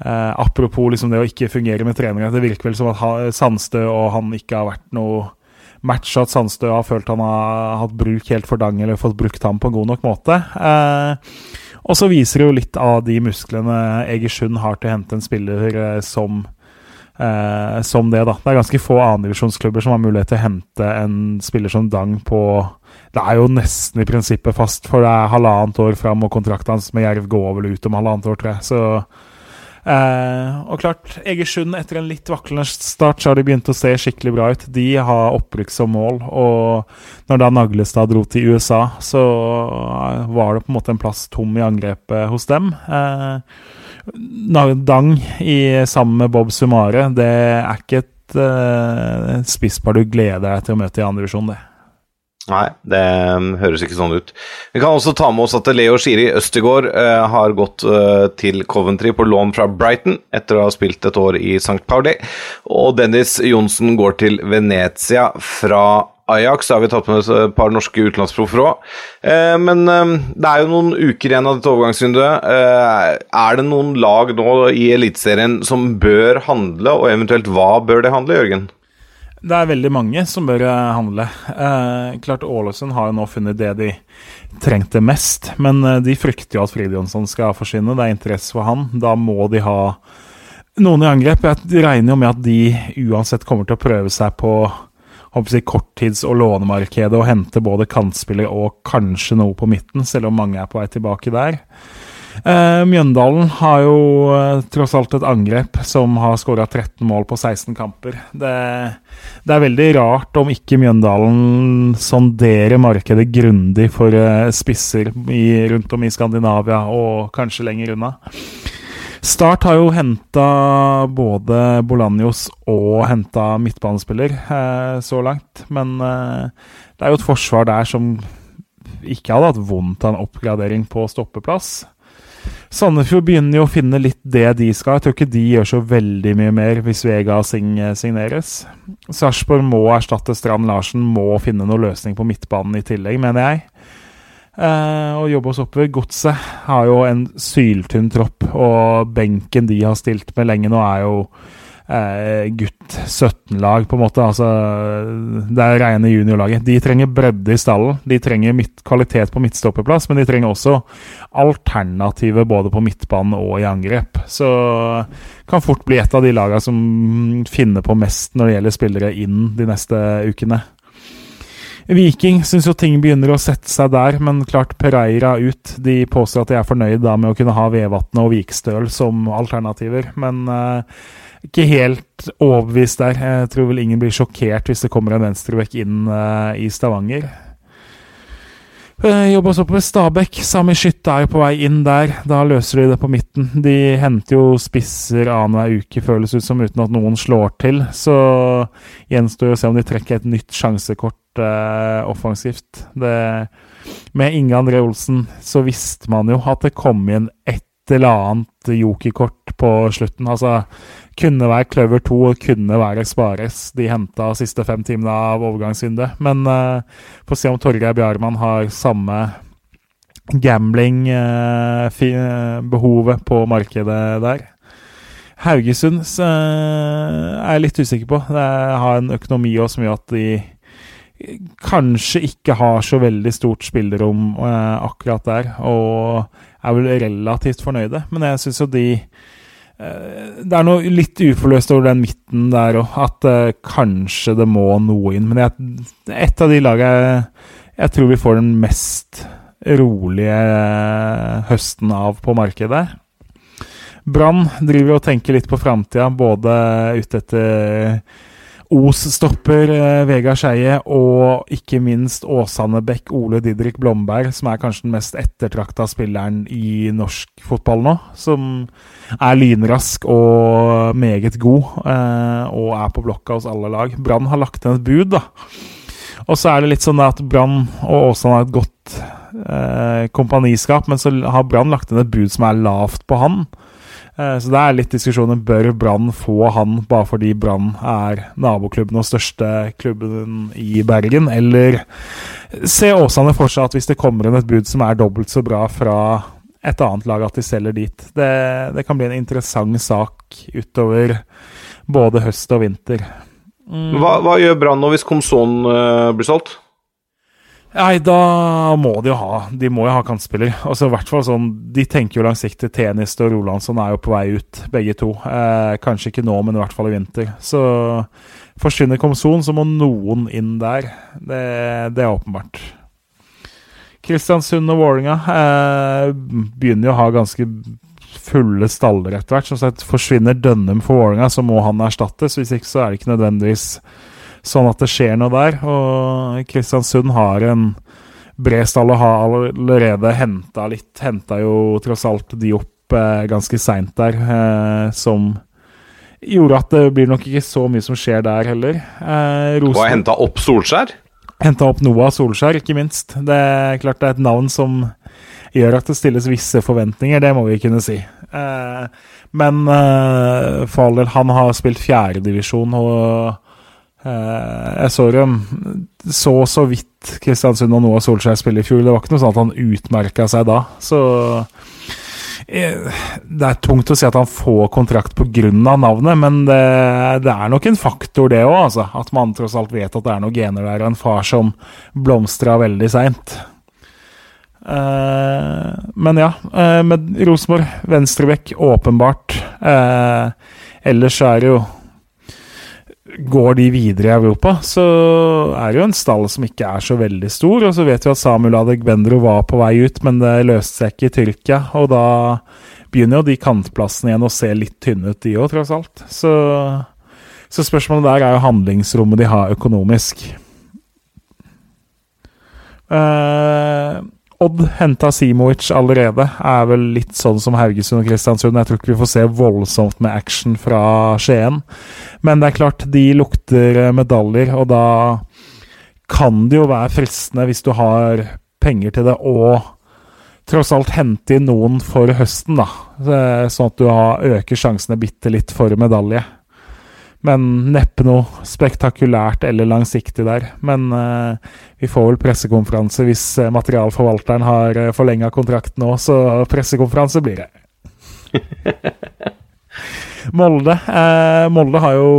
uh, Apropos liksom det å ikke fungere med trenere. Det virker vel som at Sandstø og han ikke har vært noe match, og at Sandstø har følt han har hatt bruk helt for Dang, eller fått brukt ham på en god nok måte. og så viser det jo litt av de musklene Egersund har til å hente en spiller som eh, som det. da. Det er ganske få annendivisjonsklubber som har mulighet til å hente en spiller som Dang på Det er jo nesten i prinsippet fast, for det er halvannet år fram, og kontrakten hans med Jerv går vel ut om halvannet år, tror jeg. Så eh, Og klart, Egersund, etter en litt vaklende start, så har de begynt å se skikkelig bra ut. De har opprykk som mål, og når da Naglestad dro til USA, så var det på en måte en plass tom i angrepet hos dem. Eh, Dang i, sammen med Bob Sumare, det er ikke et eh, spisspar du gleder deg til å møte i andre divisjon, det. Nei, det um, høres ikke sånn ut. Vi kan også ta med oss at Leo Shiri Østegård uh, har gått uh, til Coventry på lån fra Brighton etter å ha spilt et år i St. Pauli. Og Dennis Johnsen går til Venezia fra Ajax har vi tatt med oss et par norske utenlandsproffer òg. Eh, men eh, det er jo noen uker igjen av dette overgangsvinduet. Eh, er det noen lag nå i Eliteserien som bør handle, og eventuelt hva bør det handle, Jørgen? Det er veldig mange som bør handle. Eh, klart Ålesund har jo nå funnet det de trengte mest, men de frykter jo at Frid Jonsson skal forsvinne. Det er interesse for han. Da må de ha noen i angrep. Jeg regner jo med at de uansett kommer til å prøve seg på si, korttids- og lånemarkedet og hente både kantspillere og kanskje noe på midten, selv om mange er på vei tilbake der. Eh, Mjøndalen har jo eh, tross alt et angrep som har skåra 13 mål på 16 kamper. Det, det, er veldig rart om ikke Mjøndalen sonderer markedet grundig for eh, spisser i, rundt om i Skandinavia og kanskje lenger unna. Start har jo henta både Bolanjos og henta midtbanespiller eh, så langt. Men eh, det er jo et forsvar der som ikke hadde hatt vondt av en oppgradering på stoppeplass. Sandefjord begynner jo å finne litt det de skal. Jeg tror ikke de gjør så veldig mye mer hvis Vega signeres. Sarpsborg må erstatte Strand Larsen, må finne noen løsning på midtbanen i tillegg, mener jeg. Eh, og jobbe oss oppover. Godset har jo en syltynn tropp, og benken de har stilt med lenge nå, er jo uh, gutt 17-lag, på en måte. Altså, det er rene juniorlaget. De trenger bredde i stallen. De trenger midt, kvalitet på midtstopperplass, men de trenger også alternativer både på midtbanen og i angrep. Så kan fort bli et av de lagene som finner på mest når det gjelder spillere inn de neste ukene. Viking syns jo ting begynner å sette seg der, men klart Pereira ut. De påstår at de er fornøyd da med å kunne ha Vevatnet og Vikstøl som alternativer, men uh, ikke helt overbevist der. Jeg tror vel ingen blir sjokkert hvis det kommer en venstrebekk inn uh, i Stavanger. Uh, Jobba så på Stabæk. Sami Skytte er jo på vei inn der. Da løser de det på midten. De henter jo spisser annenhver uke, føles ut som, uten at noen slår til. Så gjenstår å se om de trekker et nytt sjansekort eh, offensivt. Det, med Inge André Olsen så visste man jo at det kom inn et eller annet jokerkort på slutten. Altså kunne være Clover 2 og kunne være Spares. De henta siste fem timene av overgangsvinduet. Men uh, får se om Torgeir Bjarmann har samme gambling-behovet uh, på markedet der. Haugesund uh, er jeg litt usikker på. Det har en økonomi også som gjør at de kanskje ikke har så veldig stort spillerom akkurat der, og er vel relativt fornøyde. Men jeg syns jo de Eh, det er noe litt uforløst over den midten der òg, at uh, kanskje det må noe inn. Men jeg, et av de lagene jeg, jeg, tror vi får den mest rolige uh, høsten av på markedet. Brann driver og tenker litt på framtida, både ute etter Os stopper eh, Vegard Skeie, og ikke minst Åsane Bekk, Ole Didrik Blomberg, som er kanskje den mest ettertrakta spilleren i norsk fotball nå. Som er lynrask og meget god, eh, og er på blokka hos alle lag. Brann har lagt inn et bud, da. Og så er det litt sånn at Brann og Åsane har et godt eh, kompaniskap, men så har Brann lagt inn et bud som er lavt på han. Eh, så det er litt diskusjoner. Bør Brann få han bare fordi Brann er naboklubben og største klubben i Bergen? Eller se Åsane for seg at hvis det kommer inn et bud som er dobbelt så bra fra et annet lag, at de selger dit? Det, det kan bli en interessant sak utover både høst og vinter. Mm. Hva, hva, gjør Brann nå hvis Komson uh, blir solgt? Nei, da må de jo ha De må jo ha kantspiller. Altså, i hvert fall sånn, De tenker jo langsiktig. Tenist og Rolandsson er jo på vei ut, begge to. Eh, kanskje ikke nå, men i hvert fall i vinter. Så forsvinner Komson, så må noen inn der. Det, det er åpenbart. Kristiansund og Vålinga eh, begynner jo å ha ganske fulle staller etter hvert. Så forsvinner Dønnum for Vålinga, så må han erstattes. Hvis ikke så er det ikke nødvendigvis sånn at det skjer noe der. Og Kristiansund har en bred stall og har allerede henta litt. Henta jo tross alt de opp eh, ganske seint der, eh, som gjorde at det blir nok ikke så mye som skjer der heller. Eh, og har henta opp Solskjær? Henta opp Noah Solskjær, ikke minst. Det er klart det er et navn som gjør at det stilles visse forventninger, det må vi kunne si. Eh, men eh, for all del, han har spilt fjerdedivisjon og jeg så dem så så vidt Kristiansund og Noah Solskjær spille i fjor. Det var ikke noe sånn at han utmerka seg da. Så eh, det er tungt å si at han får kontrakt pga. navnet, men det, det, er nok en faktor, det òg. Altså. At man tross alt vet at det er noen gener der, og en far som blomstra veldig seint. Uh, men ja, uh, med Rosenborg, venstrebekk, åpenbart. Uh, ellers er det jo går de videre i Europa, så er det jo en stall som ikke er så veldig stor. Og så vet vi at Samuel Adegbendro var på vei ut, men det løste seg ikke i Tyrkia. Og da begynner jo de kantplassene igjen å se litt tynne ut, de òg, tross alt. Så, så, spørsmålet der er jo handlingsrommet de har økonomisk. Uh, Odd henta Simovic allerede. Er vel litt sånn som Haugesund og Kristiansund. Jeg tror ikke vi får se voldsomt med action fra Skien. Men det er klart, de lukter medaljer, og da kan det jo være fristende, hvis du har penger til det, å tross alt hente inn noen for høsten, da. Sånn at du øker sjansene bitte litt for medalje. Men neppe noe spektakulært eller langsiktig der. Men uh, vi får vel pressekonferanse hvis uh, materialforvalteren har uh, forlenga kontrakten òg, så pressekonferanse blir det. *laughs* Molde. Eh, Molde har jo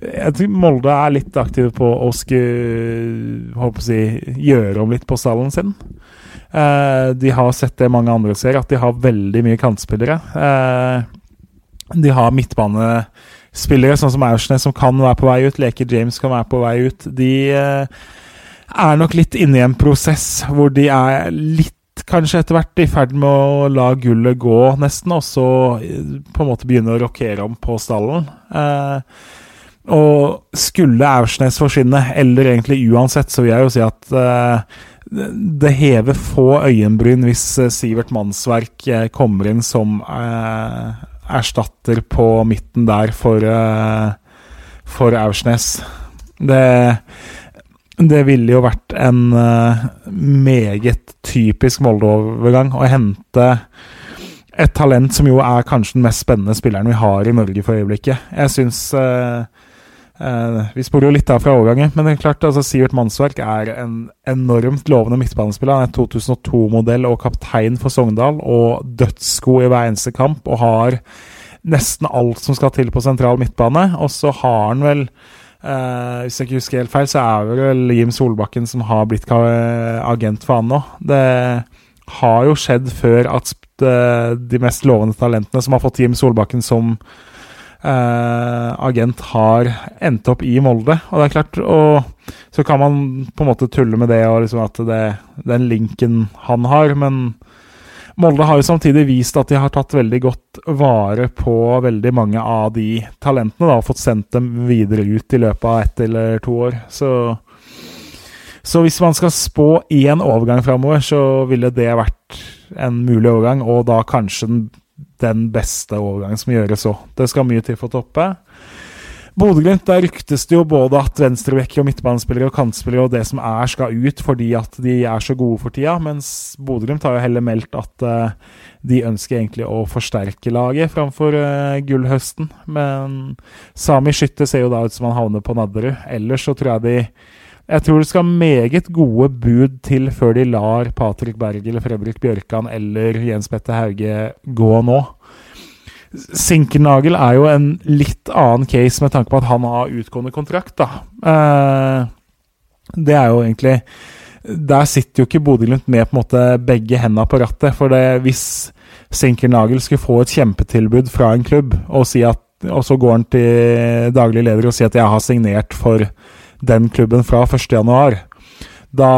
jeg tror Molde er litt aktive på å skulle si, gjøre om litt på stallen sin. Eh, de har sett det mange andre ser, at de har veldig mye kantspillere. Eh, de har midtbane spillere, sånn som Aursnes, som kan være på vei ut, Leke James kan være på vei ut, de eh, er nok litt inne i en prosess hvor de er litt kanskje etter hvert i ferd med å la gullet gå, nesten, og så eh, på en måte begynne å rokere om på stallen. Eh, Og skulle Aursnes forsvinne, eller egentlig uansett, så vil jeg jo si at eh, det hever få øyenbryn hvis eh, Sivert Mannsverk kommer inn som erstatter på midten der for, eh, for Aursnes. Det, det ville jo vært en eh, meget typisk Molde-overgang å hente et talent som jo er kanskje den mest spennende spilleren vi har i Norge for øyeblikket. Jeg syns eh, eh, Vi sporer jo litt av fra overgangen, men det er klart, altså Sivert Mannsverk er en enormt lovende midtbanespiller. Han er 2002-modell og kaptein for Sogndal og dødsgod i hver eneste kamp. Og har nesten alt som skal til på sentral midtbane. Og så har han vel uh, Hvis jeg ikke husker helt feil, så er det vel Jim Solbakken som har blitt agent for han nå. Det har jo skjedd før at eh, de mest lovende talentene som har fått Jim Solbakken som eh, agent, har endt opp i Molde. Og det er klart, og så kan man på en måte tulle med det og liksom at det, den linken han har, men Molde har jo samtidig vist at de har tatt veldig godt vare på veldig mange av de talentene, da, og fått sendt dem videre ut i løpet av ett eller to år. Så så hvis man skal spå én overgang framover, så ville det vært en mulig overgang, og da kanskje den, den beste overgangen som gjøres òg. Det skal mye til for å toppe. Bodø-Glimt, der ryktes det jo både at venstrebekker og midtbanespillere og kantspillere og det som er, skal ut fordi at de er så gode for tida, mens Bodø-Glimt har jo heller meldt at uh, de ønsker egentlig å forsterke laget framfor uh, gullhøsten. Men Sami Skytte ser jo da ut som han havner på Nadderud. Ellers så tror jeg de jeg tror det skal meget gode bud til før de lar Patrick Berg eller Fredrik Bjørkan eller Jens Petter Hauge gå nå. Sinkernagel er jo en litt annen case med tanke på at han har utgående kontrakt, da. Eh, det er jo egentlig Der sitter jo ikke Bodø-Glimt med på en måte begge hendene på rattet. For det, hvis Sinkernagel skulle få et kjempetilbud fra en klubb, og, si at, og så går han til daglig leder og sier at 'jeg har signert for' den klubben fra 1.1. Da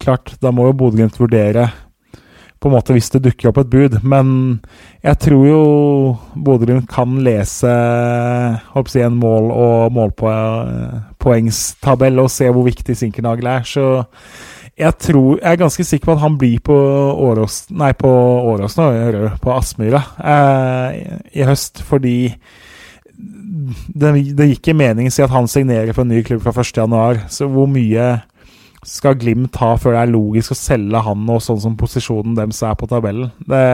klart, da må jo Bodø-Glimt vurdere på en måte hvis det dukker opp et bud. Men jeg tror jo Bodø-Glimt kan lese håper jeg, en mål- og målpoengstabell og se hvor viktig Sinkernagel er. Så jeg tror Jeg er ganske sikker på at han blir på Årås Nei, på Årås nå, jeg hører på Aspmyra eh, i høst, fordi det, det gir ikke mening si at han signerer for en ny klubb fra 1.1. Så hvor mye skal Glimt ha før det er logisk å selge han og sånn som posisjonen deres er på tabellen? Det,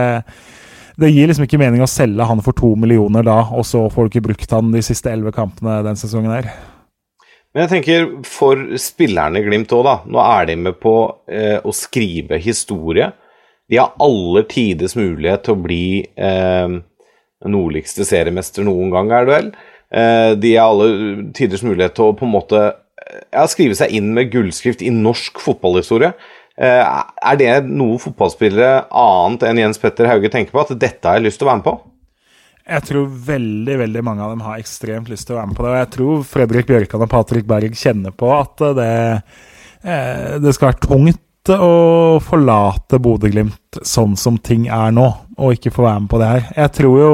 det gir liksom ikke mening å selge han for to millioner da, og så får du ikke brukt han de siste elleve kampene den sesongen her. Men jeg tenker for spillerne i Glimt òg, da. Nå er de med på eh, å skrive historie. De har aller tides mulighet til å bli eh, nordligste seriemester noen gang, er det vel. Eh, de har alle tiders mulighet til å på en måte ja, skrive seg inn med gullskrift i norsk fotballhistorie. Eh, er det noe fotballspillere annet enn Jens Petter Hauge tenker på? At dette har jeg lyst til å være med på? Jeg tror veldig veldig mange av dem har ekstremt lyst til å være med på det. Og jeg tror Fredrik Bjørkan og Patrick Berg kjenner på at det, eh, det skal være tungt å forlate Bodø-Glimt sånn som ting er nå, og ikke få være med på det her. Jeg tror jo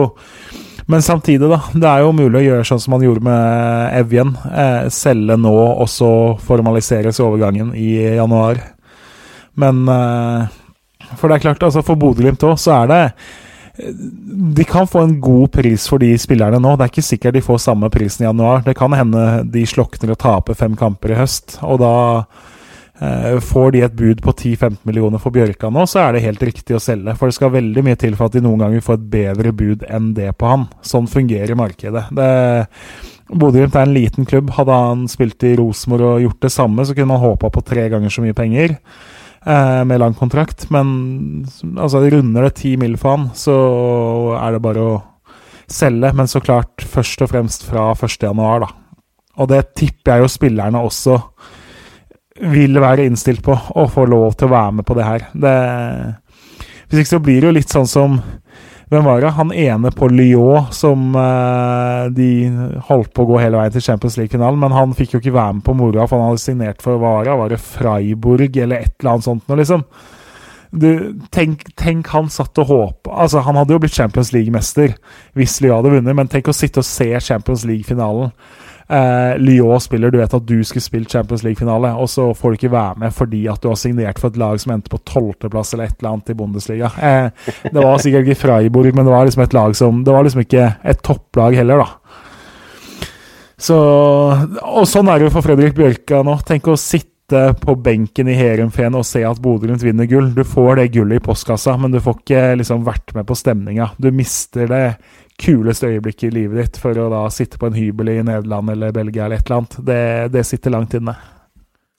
Men samtidig, da. Det er jo mulig å gjøre sånn som man gjorde med Evjen. Eh, selge nå, og så formaliseres overgangen i januar. Men eh, For det er klart, altså for Bodø-Glimt òg, så er det de kan få en god pris for de spillerne nå. Det er ikke sikkert de får samme prisen i januar. Det kan hende de slokner og taper fem kamper i høst. Og da eh, får de et bud på 10-15 millioner for Bjørka nå, så er det helt riktig å selge. For det skal veldig mye til for at de noen ganger får et bedre bud enn det på han. Sånn fungerer markedet. Det Bodø-Glimt er en liten klubb. Hadde han spilt i Rosenborg og gjort det samme, så kunne man håpa på tre ganger så mye penger eh, med lang kontrakt. Men altså, runder det ti mil for han, så er det bare å selge. Men så klart først og fremst fra 1.1., da. Og det tipper jeg jo spillerne også vil være innstilt på, å få lov til å være med på det her. Det, hvis ikke så blir det jo litt sånn som hvem var det? Han ene på Lyon som eh, de holdt på å gå hele veien til Champions League-finalen, men han fikk jo ikke være med på moroa, for han hadde signert for Vara. Var det Freiburg eller et eller annet sånt noe, liksom? Du, tenk, tenk han satt og håpa Altså, han hadde jo blitt Champions League-mester hvis Lyon hadde vunnet, men tenk å sitte og se Champions League-finalen eh, Lyon spiller, du vet at du skulle spilt Champions League-finale, og så får du ikke være med fordi at du har signert for et lag som endte på tolvteplass eller et eller annet i Bundesliga. Eh, det var sikkert ikke Freiburg, men det var liksom et lag som Det var liksom ikke et topplag heller, da. Så, og sånn er det jo for Fredrik Bjørka nå. Tenk å sitte på benken i Heerenveen og se at Bodø Glimt vinner gull. Du får det gullet i postkassa, men du får ikke liksom vært med på stemninga. Du mister det kuleste øyeblikket i livet ditt for å da sitte på en hybel i Nederland eller Belgia eller et eller annet. Det, det sitter langt inne.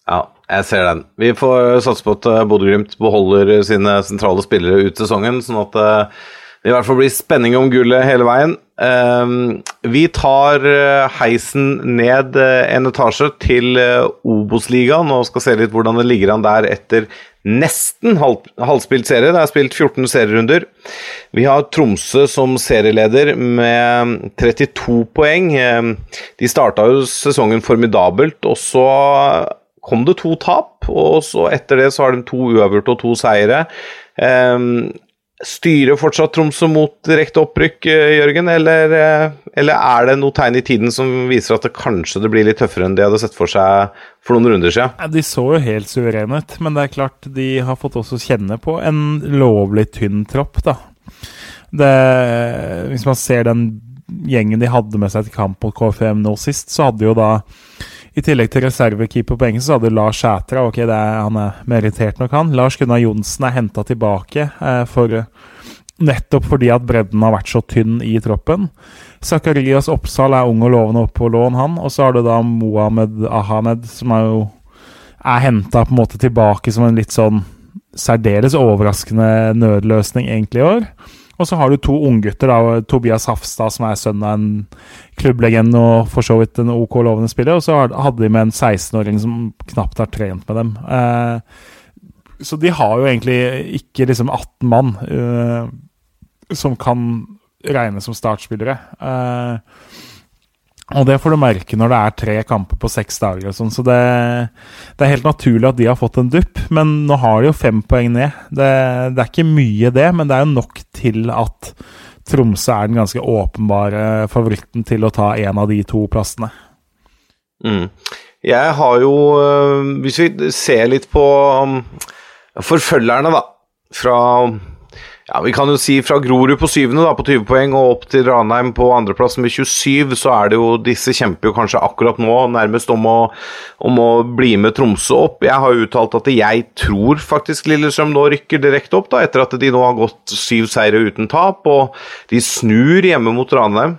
Ja, jeg ser den. Vi får satse på at eh, Bodø-Glimt beholder sine sentrale spillere ut sesongen, sånn at eh, det i hvert fall blir spenning om gullet hele veien. Vi tar heisen ned en etasje til Obos-ligaen og skal se litt hvordan det ligger an der etter nesten halv, halvspilt serie. Det er spilt 14 serierunder. Vi har Tromsø som serieleder med 32 poeng. Um, de starta jo sesongen formidabelt, og så kom det to tap. Og så etter det så har de to uavgjort og to seire. Um, Styrer fortsatt Tromsø mot direkte opprykk, eh, Jørgen, eller, eh, eller, er det noe tegn i tiden som viser at det kanskje det blir litt tøffere enn de hadde sett for seg for noen runder siden? De så jo helt suverene ut, men det er klart de har fått også kjenne på en lovlig tynn tropp, da. Det, hvis man ser den gjengen de hadde med seg til kamp mot KFM nå sist, så hadde jo da i tillegg til reservekeeper på engelsk så hadde Lars Sætra ok, er, han er merittert nok, han. Lars Gunnar Johnsen er henta tilbake eh, for nettopp fordi at bredden har vært så tynn i troppen. Zakarias Oppsal er ung og lovende opp på lån, han. Og så har du da Mohammed Ahamed, som er jo er henta tilbake som en litt sånn særdeles overraskende nødløsning egentlig i år. Og så har du to unggutter, Tobias Hafstad, som er sønn av en klubblegende og for så vidt en OK lovende spiller, og så hadde de med en 16-åring som knapt har trent med dem. Eh, så de har jo egentlig ikke liksom 18 mann eh, som kan regnes som startspillere. Eh, og det får du merke når det er tre kamper på seks dager. og sånn, Så det, det, er helt naturlig at de har fått en dupp, men nå har de jo fem poeng ned. Det, det, er ikke mye, det, men det er jo nok til at Tromsø er den ganske åpenbare favoritten til å ta en av de to plassene. Mm. Jeg har jo øh, Hvis vi ser litt på um, forfølgerne, da, fra ja, Vi kan jo si fra Grorud på syvende da, på 20 poeng og opp til Ranheim på andreplass med 27, så er det jo Disse kjemper jo kanskje akkurat nå nærmest om å, om å bli med Tromsø opp. Jeg har uttalt at jeg tror faktisk Lillestrøm nå rykker direkte opp, da, etter at de nå har gått syv seire uten tap, og de snur hjemme mot Ranheim.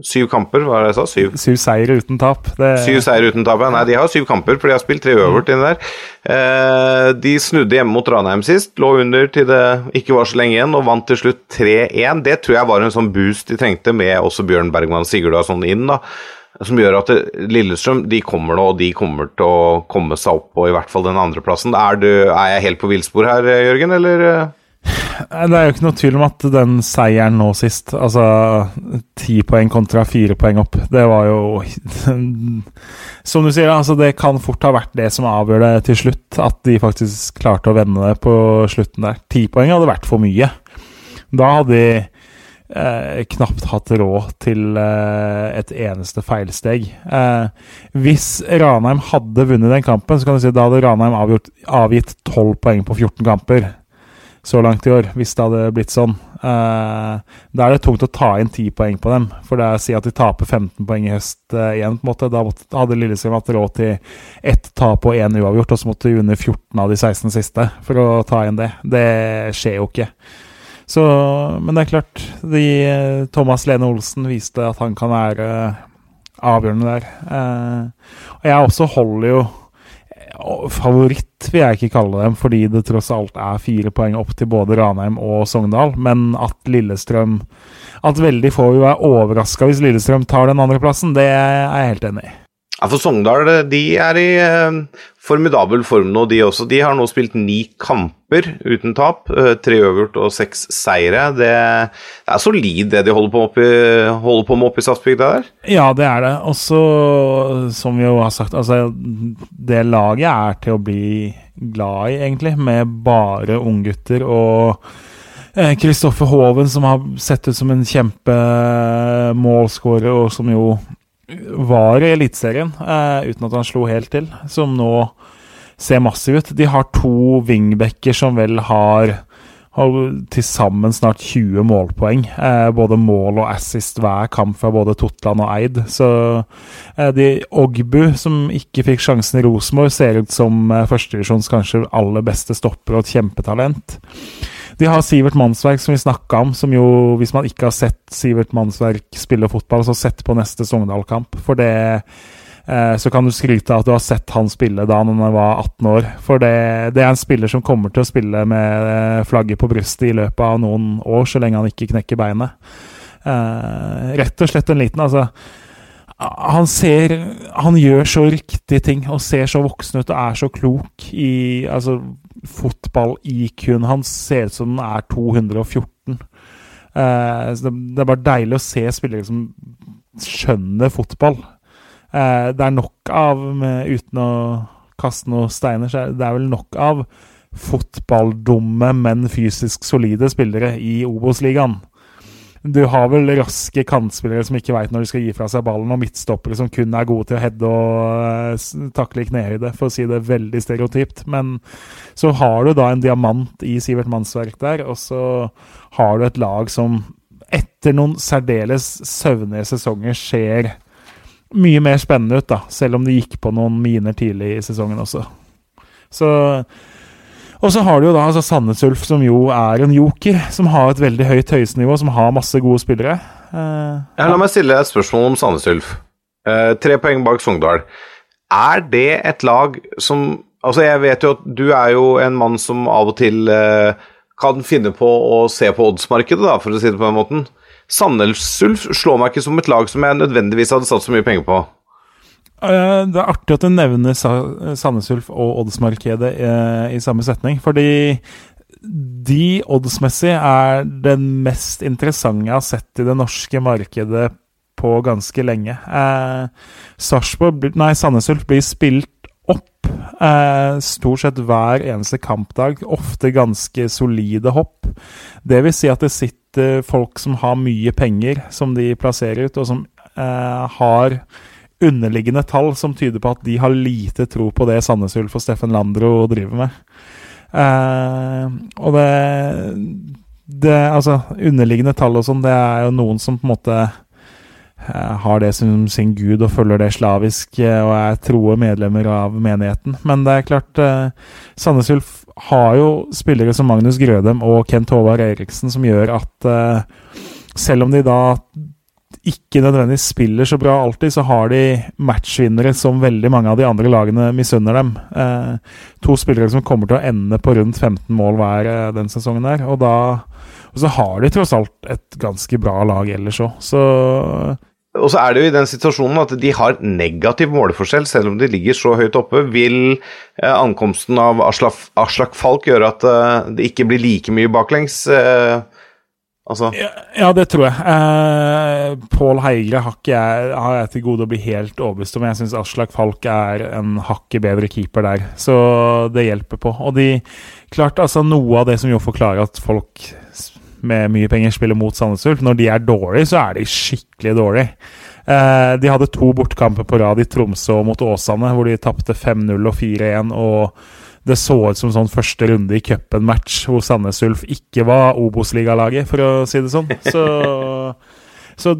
Syv kamper, hva var det jeg sa? Syv, syv seier uten tap. Det... Syv seier uten tap, ja. Nei, de har syv kamper, for de har spilt tre øvert inni der. Eh, de snudde hjemme mot Ranheim sist, lå under til det ikke var så lenge igjen, og vant til slutt 3-1. Det tror jeg var en sånn boost de trengte, med også Bjørn Bergman Sigurd og sånn inn, da. Som gjør at Lillestrøm de kommer nå, og de kommer til å komme seg opp på i hvert fall den andreplassen. Er, er jeg helt på villspor her, Jørgen, eller? Det er jo ikke noe tvil om at den seieren nå sist, altså ti poeng kontra fire poeng opp, det var jo *laughs* Som du sier, altså det kan fort ha vært det som avgjør det til slutt. At de faktisk klarte å vende det på slutten der. Ti poeng hadde vært for mye. Da hadde de eh, knapt hatt råd til eh, et eneste feilsteg. Eh, hvis Ranheim hadde vunnet den kampen, så kan du si da hadde Ranheim avgjort, avgitt tolv poeng på 14 kamper så langt i år, hvis det hadde blitt sånn. Uh, da er det tungt å ta inn 10 poeng på dem. For det er å si at de taper 15 poeng i høst uh, igjen. på en måte. Da måtte, hadde Lillestrøm hatt råd til ett tap og én uavgjort, og så måtte de under 14 av de 16 siste for å ta inn det. Det skjer jo ikke. Så, men det er klart, de, Thomas Lene Olsen viste at han kan være avgjørende der. Uh, og jeg også holder jo favoritt vil jeg ikke kalle dem, fordi det tross alt er fire poeng opp til både Ranheim og Sogndal. Men at Lillestrøm At veldig få vil være overraska hvis Lillestrøm tar den andreplassen, det er jeg helt enig i. Ja, for Sogndal de er i eh, formidabel form nå, de også. De har nå spilt ni kamper uten tap. Eh, tre øvert og seks seire. Det, er solid det de holder på, med oppe i Stadsbygda der? Ja, det er det. Også, som vi jo har sagt, altså Det laget er til å bli glad i, egentlig, med bare unggutter og Kristoffer eh, Hoven, som har sett ut som en kjempemålskårer, og som jo var i Eliteserien, eh, uten at han slo helt til, som nå ser massiv ut. De har to wingbacker som vel har, har til sammen snart 20 målpoeng. Eh, både mål og assist hver kamp fra både Totland og Eid. Så eh, de Ogbu, som ikke fikk sjansen i Rosenborg, ser ut som eh, førstedivisjons kanskje aller beste stopper og et kjempetalent. De har Sivert Mannsverk, som vi snakka om, som jo, hvis man ikke har sett Sivert Mannsverk spille fotball, så sett på neste Sogndal-kamp. For det eh, Så kan du skryte av at du har sett han spille da han var 18 år. For det, det er en spiller som kommer til å spille med eh, flagget på brystet i løpet av noen år, så lenge han ikke knekker beinet. Eh, rett og slett en liten, altså han ser Han gjør så riktige ting og ser så voksen ut og er så klok i Altså, fotball-IQ-en hans ser ut som den er 214. Eh, så det, det, er bare deilig å se spillere som skjønner fotball. Eh, det er nok av, med, uten å kaste noen steiner, så er det er vel nok av fotballdumme, men fysisk solide spillere i Obos-ligaen. Du har vel raske kantspillere som ikke veit når de skal gi fra seg ballen, og midtstoppere som kun er gode til å heade og uh, takle knehøyde, for å si det veldig stereotypt. Men så har du da en diamant i Sivert Mannsverk der, og så har du et lag som etter noen særdeles søvnige sesonger ser mye mer spennende ut, da, selv om de gikk på noen miner tidlig i sesongen også. Så og så har du jo da altså Sandnes Ulf, som jo er en joker, som har et veldig høyt høyestnivå, som har masse gode spillere. Uh, ja, la meg stille et spørsmål om Sandnes Ulf. Uh, tre poeng bak Sogndal. Er det et lag som Altså, jeg vet jo at du er jo en mann som av og til uh, kan finne på å se på oddsmarkedet, da, for å si det på den måten. Sandnes Ulf slår meg ikke som et lag som jeg nødvendigvis hadde satt så mye penger på. Eh, det er artig at du nevner Sandnes Ulf og oddsmarkedet eh, i samme setning. Fordi de oddsmessig er det mest interessante jeg har sett i det norske markedet på ganske lenge. Eh, Sandnes Ulf blir spilt opp eh, stort sett hver eneste kampdag. Ofte ganske solide hopp. Det vil si at det sitter folk som har mye penger, som de plasserer ut, og som har underliggende tall som tyder på at de har lite tro på det Sandnes Ulf og Steffen Landro driver med. Eh, og det, det Altså, underliggende tall og sånn, det er jo noen som på en måte uh, har det som sin gud og følger det slavisk uh, og er troe medlemmer av menigheten. Men det er klart, Sandnes Ulf har jo spillere som Magnus Grødem og Kent Håvard Eriksen som gjør at selv om de da ikke nødvendigvis spiller så bra alltid, så har de matchvinnere som veldig mange av de andre lagene misunner dem. Eh, to spillere som kommer til å ende på rundt 15 mål hver eh, den sesongen der. Og, da, og så har de tross alt et ganske bra lag ellers òg, så og så er det jo i den situasjonen at de har negativ måleforskjell, selv om de ligger så høyt oppe. Vil eh, ankomsten av Aslak, Falk gjøre at eh, det ikke blir like mye baklengs? Eh, Altså. Ja, ja, det tror jeg. Eh, Pål Heigre har, jeg, har jeg til gode å bli helt overbevist om. Jeg syns Aslak Falk er en hakket bedre keeper der, så det hjelper på. Og de klart, altså Noe av det som jo forklarer at folk med mye penger spiller mot Sandnes Ulf, når de er dårlige, så er de skikkelig dårlige. Eh, de hadde to bortkamper på rad i Tromsø mot Åsane, hvor de tapte 5-0 og 4-1. og det så ut som sånn første runde i cupen-match hvor Sandnes Ulf ikke var Obos-ligalaget, for å si det sånn. Så, så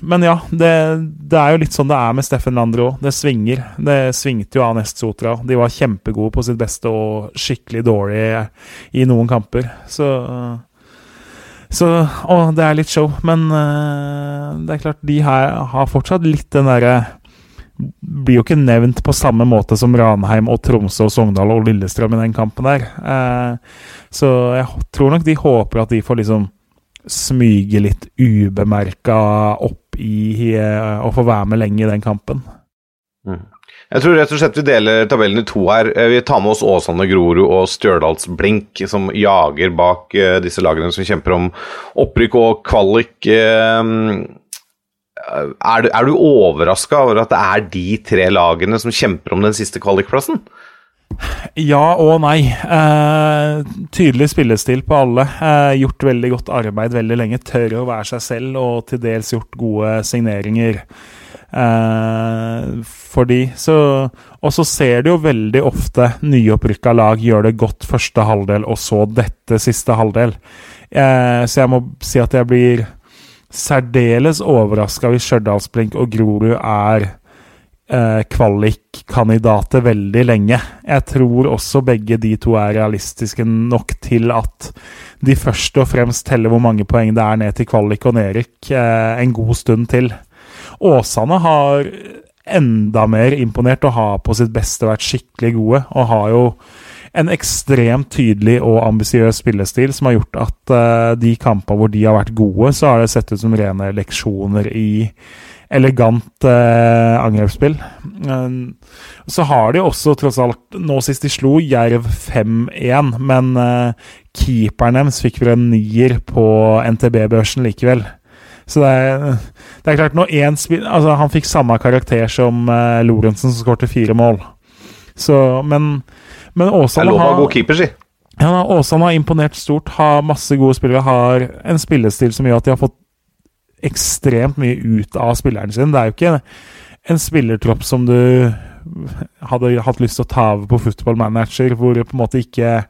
Men ja, det, det, er jo litt sånn det er med Steffen Lander òg. Det svinger. Det svingte jo av Nest Sotra. De var kjempegode på sitt beste og skikkelig dårlige i noen kamper. Så så Å, det er litt show. Men uh, det er klart, de her har fortsatt litt den derre blir jo ikke nevnt på samme måte som Ranheim og Tromsø og Sogndal og Lillestrøm i den kampen der. Eh, så jeg tror nok de håper at de får liksom smyge litt ubemerka opp i eh, og få være med lenge i den kampen. Mm. Jeg tror rett og slett vi deler tabellen i to her. Eh, vi tar med oss Åsane Grorud og Stjørdalsblink, som jager bak disse lagene som kjemper om opprykk og kvalik. Er du, er du overraska over at det er de tre lagene som kjemper om den siste kvalikplassen? Ja og nei. Eh, tydelig spillestil på alle. Eh, gjort veldig godt arbeid veldig lenge. Tør å være seg selv og til dels gjort gode signeringer. Eh, fordi så Og så ser du jo veldig ofte nyopprykka lag gjøre det godt første halvdel, og så dette siste halvdel. Eh, så jeg må si at jeg blir særdeles overraska hvis Stjørdalsblink og Grorud er eh, kvalikkandidater veldig lenge. Jeg tror også begge de to er realistiske nok til at de først og fremst teller hvor mange poeng det er ned til kvalik og nedrykk eh, en god stund til. Åsane har enda mer imponert og har på sitt beste vært skikkelig gode. Og har jo en ekstremt tydelig og ambisiøs spillestil som har gjort at uh, de kampene hvor de har vært gode, så har det sett ut som rene leksjoner i elegant uh, angrepsspill. Uh, så har de også, tross alt, nå sist de slo Jerv 5-1, men keeperen deres fikk vel en nier på NTB-børsen likevel. Så det er, det er klart, når én spiller Altså, han fikk samme karakter som Lorentzen, som skårte fire mål. Så, men, men Åsane Det er lov å har ha god keeper, si. ja, Åsane har imponert stort, har masse gode spillere, har en spillestil som gjør at de har fått ekstremt mye ut av spilleren sin. Det er jo ikke en spillertropp som du hadde hatt lyst til å ta over på football manager, hvor på en måte ikke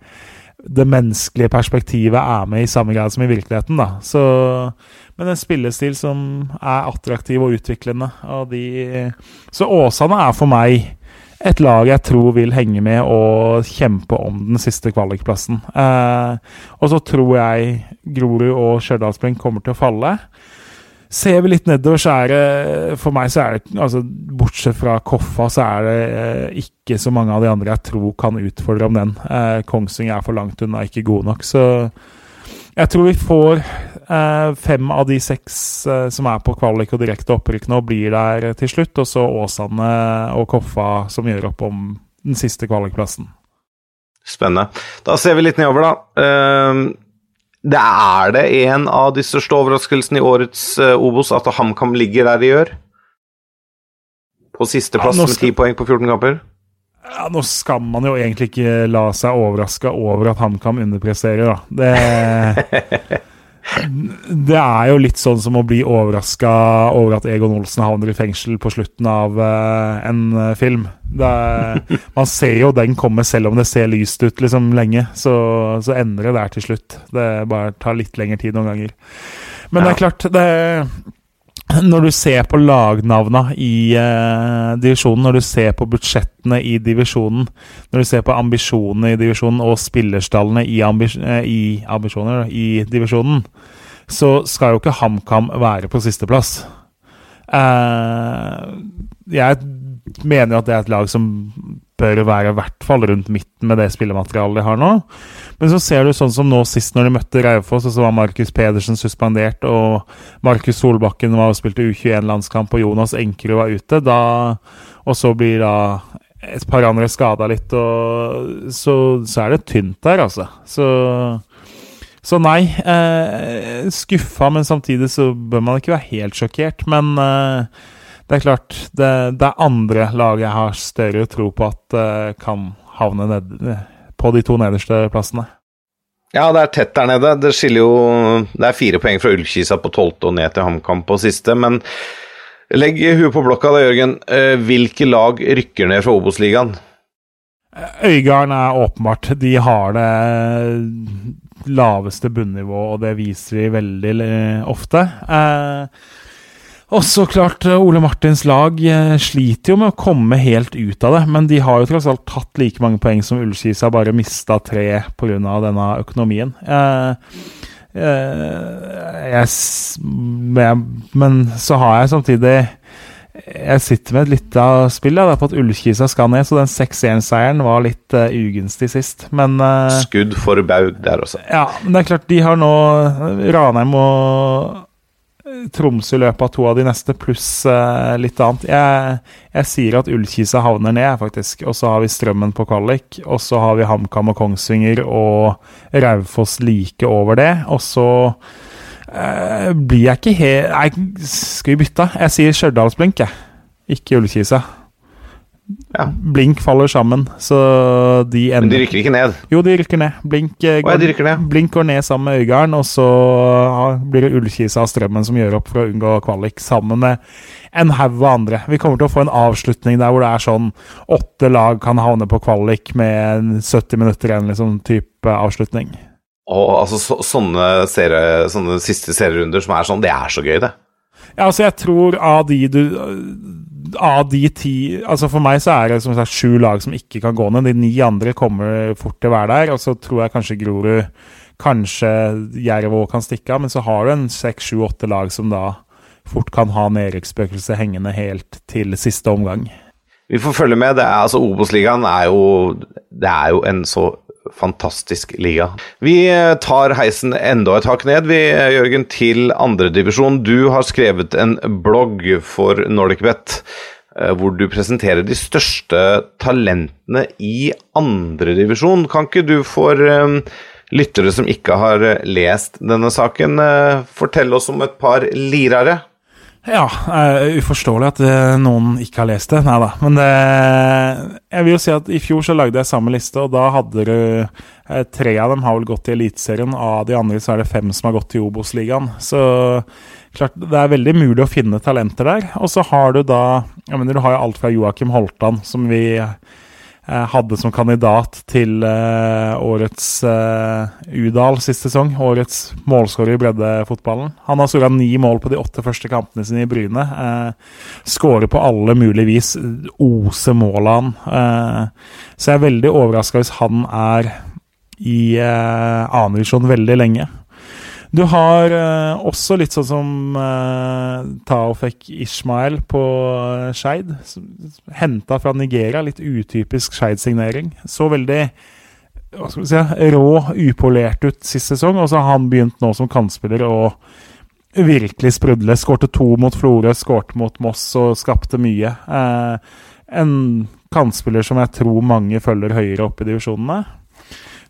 det menneskelige perspektivet er med i samme grad som i virkeligheten. da. Så, men en spillestil som er attraktiv og utviklende. Og de, så Åsane er for meg et lag jeg tror vil henge med og kjempe om den siste kvalikplassen. Eh, og så tror jeg Grorud og Stjørdalsblink kommer til å falle. Ser vi litt nedover, så er det For meg så er det altså, Bortsett fra Koffa, så er det eh, ikke så mange av de andre jeg tror kan utfordre om den. Eh, Kongsvinger er for langt unna, ikke god nok. Så jeg tror vi får eh, fem av de seks eh, som er på kvalik og direkte opprykk nå, blir der til slutt. Og så Åsane og Koffa som gjør opp om den siste kvalikplassen. Spennende. Da ser vi litt nedover, da. Uh, det er det en av de største overraskelsene i årets uh, Obos at HamKam ligger der de gjør? På sisteplass Ja, skal... med ti 10 poeng på 14 kamper? Ja, Nå skal man jo egentlig ikke la seg overraske over at HamKam underpresterer, da. Det, *laughs* det er jo litt sånn som å bli overraska over at Egon Olsen havner i fengsel på slutten av uh, en eh, film. Det er, *laughs* man ser jo den komme, selv om det ser lyst ut liksom lenge. Så, så ender det der til slutt. Det bare tar litt lengre tid noen ganger. Men det er klart, det når du ser på lagnavna i eh, divisjonen, når du ser på budsjettene i divisjonen, når du ser på ambisjonene i divisjonen og spillerstallene i, ambis eh, i, ambisjoner, i divisjonen, så skal jo ikke HamKam være på sisteplass. Eh, jeg mener at det er et lag som bør være i hvert fall rundt midten med det spillematerialet de har nå. Men så ser du sånn som nå sist når de møtte Raufoss, og så var Markus Pedersen suspendert, og Markus Solbakken var og spilte U21-landskamp, og Jonas Enkerud var ute. Da, og så blir da et par andre skada litt, og så, så er det tynt der, altså. Så, så nei. Eh, skuffa, men samtidig så bør man ikke være helt sjokkert. Men eh, det er klart, det, det er andre lag jeg har større tro på at eh, kan havne ned, på de to nederste plassene. Ja, det er tett der nede. Det skiller jo Det er fire poeng fra Ullkisa på tolvte og ned til HamKam på siste, men legg huet på blokka da, Jørgen. Eh, Hvilke lag rykker ned fra Obos-ligaen? Øygarden er åpenbart De har det laveste bunnivå, og det viser de veldig eh, ofte. Eh, og så klart, eh, Ole Martins lag eh, sliter jo med å komme helt ut av det, men de har jo tross alt tatt like mange poeng som Ullskisa, bare mista tre pga. denne økonomien. Eh, eh, jeg, men, så har jeg samtidig jeg sitter med et lite spill da, på at Ullkisa skal ned, så den 6-1-seieren var litt uh, ugunstig sist. Men uh, Skudd for baug der også. ja, men det er klart, de har nå Ranheim og eh, Tromsø i løpet av to av de neste, pluss uh, litt annet. Jeg, jeg sier at Ullkisa havner ned, faktisk. Og så har vi Strømmen på kvalik. Og så har vi HamKam og Kongsvinger og Raufoss like over det. Og så eh, blir jeg ikke helt Nei, skal vi bytte? Jeg sier Stjørdalsblink, jeg. Ikke Ullkisa. Ja. Blink faller sammen, så de Men de rykker ikke ned. Jo, de rykker ned. Blink, eh, Å, ja, de rykker ned. Blink går ned sammen med Øygarden, og så ja, blir det Ullkisa og Strømmen som gjør opp for å unngå kvalik, sammen med en haug av andre. Vi kommer til å få en avslutning der hvor det er sånn åtte lag kan havne på kvalik med 70 minutter igjen, liksom, type avslutning. Og altså, så, sånne, serie, sånne siste serierunder som er sånn, det er så gøy, det. Ja, altså, jeg tror av de du Av de ti Altså, for meg så er det som sagt sju lag som ikke kan gå ned. De ni andre kommer fort til å være der, og så tror jeg kanskje Grorud Kanskje Jerv òg kan stikke av, men så har du en seks, sju, åtte lag som da fort kan ha nedrykksspøkelset hengende helt til siste omgang. Vi får følge med. Det er, altså, Obos-ligaen er jo Det er jo en så fantastisk liga. Vi tar heisen enda et hakk ned, vi, Jørgen, til andredivisjon. Du har skrevet en blogg for NordicBet eh, hvor du presenterer de største talentene i andredivisjon. Kan ikke du for eh, lyttere som ikke har eh, lest denne saken, fortelle oss om et par lirere? Ja, uh, uforståelig at uh, noen ikke har lest det. Nei da. Men det, jeg vil jo si at i fjor så lagde jeg samme liste, og da hadde du uh, Tre av dem har vel gått i Eliteserien, av de andre så er det fem som har gått i Obos-ligaen. Så klart, det er veldig mulig å finne talenter der. Og så har du da Jeg mener, du har jo alt fra Joakim Holtan, som vi eh, hadde som kandidat til eh, årets eh, Udal sist sesong. Årets målskårer i breddefotballen. Han har skåra ni mål på de åtte første kampene sine i Bryne. Eh, Skårer på alle mulige vis. Oser målet han. Eh, så jeg er veldig overraska hvis han er i eh, annenvisjon veldig lenge. Du har eh, også litt sånn som eh, fikk Ishmael på eh, Skeid. Henta fra Nigeria. Litt utypisk Skeid-signering. Så veldig hva skal vi si, rå, upolert ut sist sesong, og så har han begynt nå som kantspiller å virkelig sprudle. Skårte to mot Florø, skårte mot Moss og skapte mye. Eh, en kantspiller som jeg tror mange følger høyere opp i divisjonene.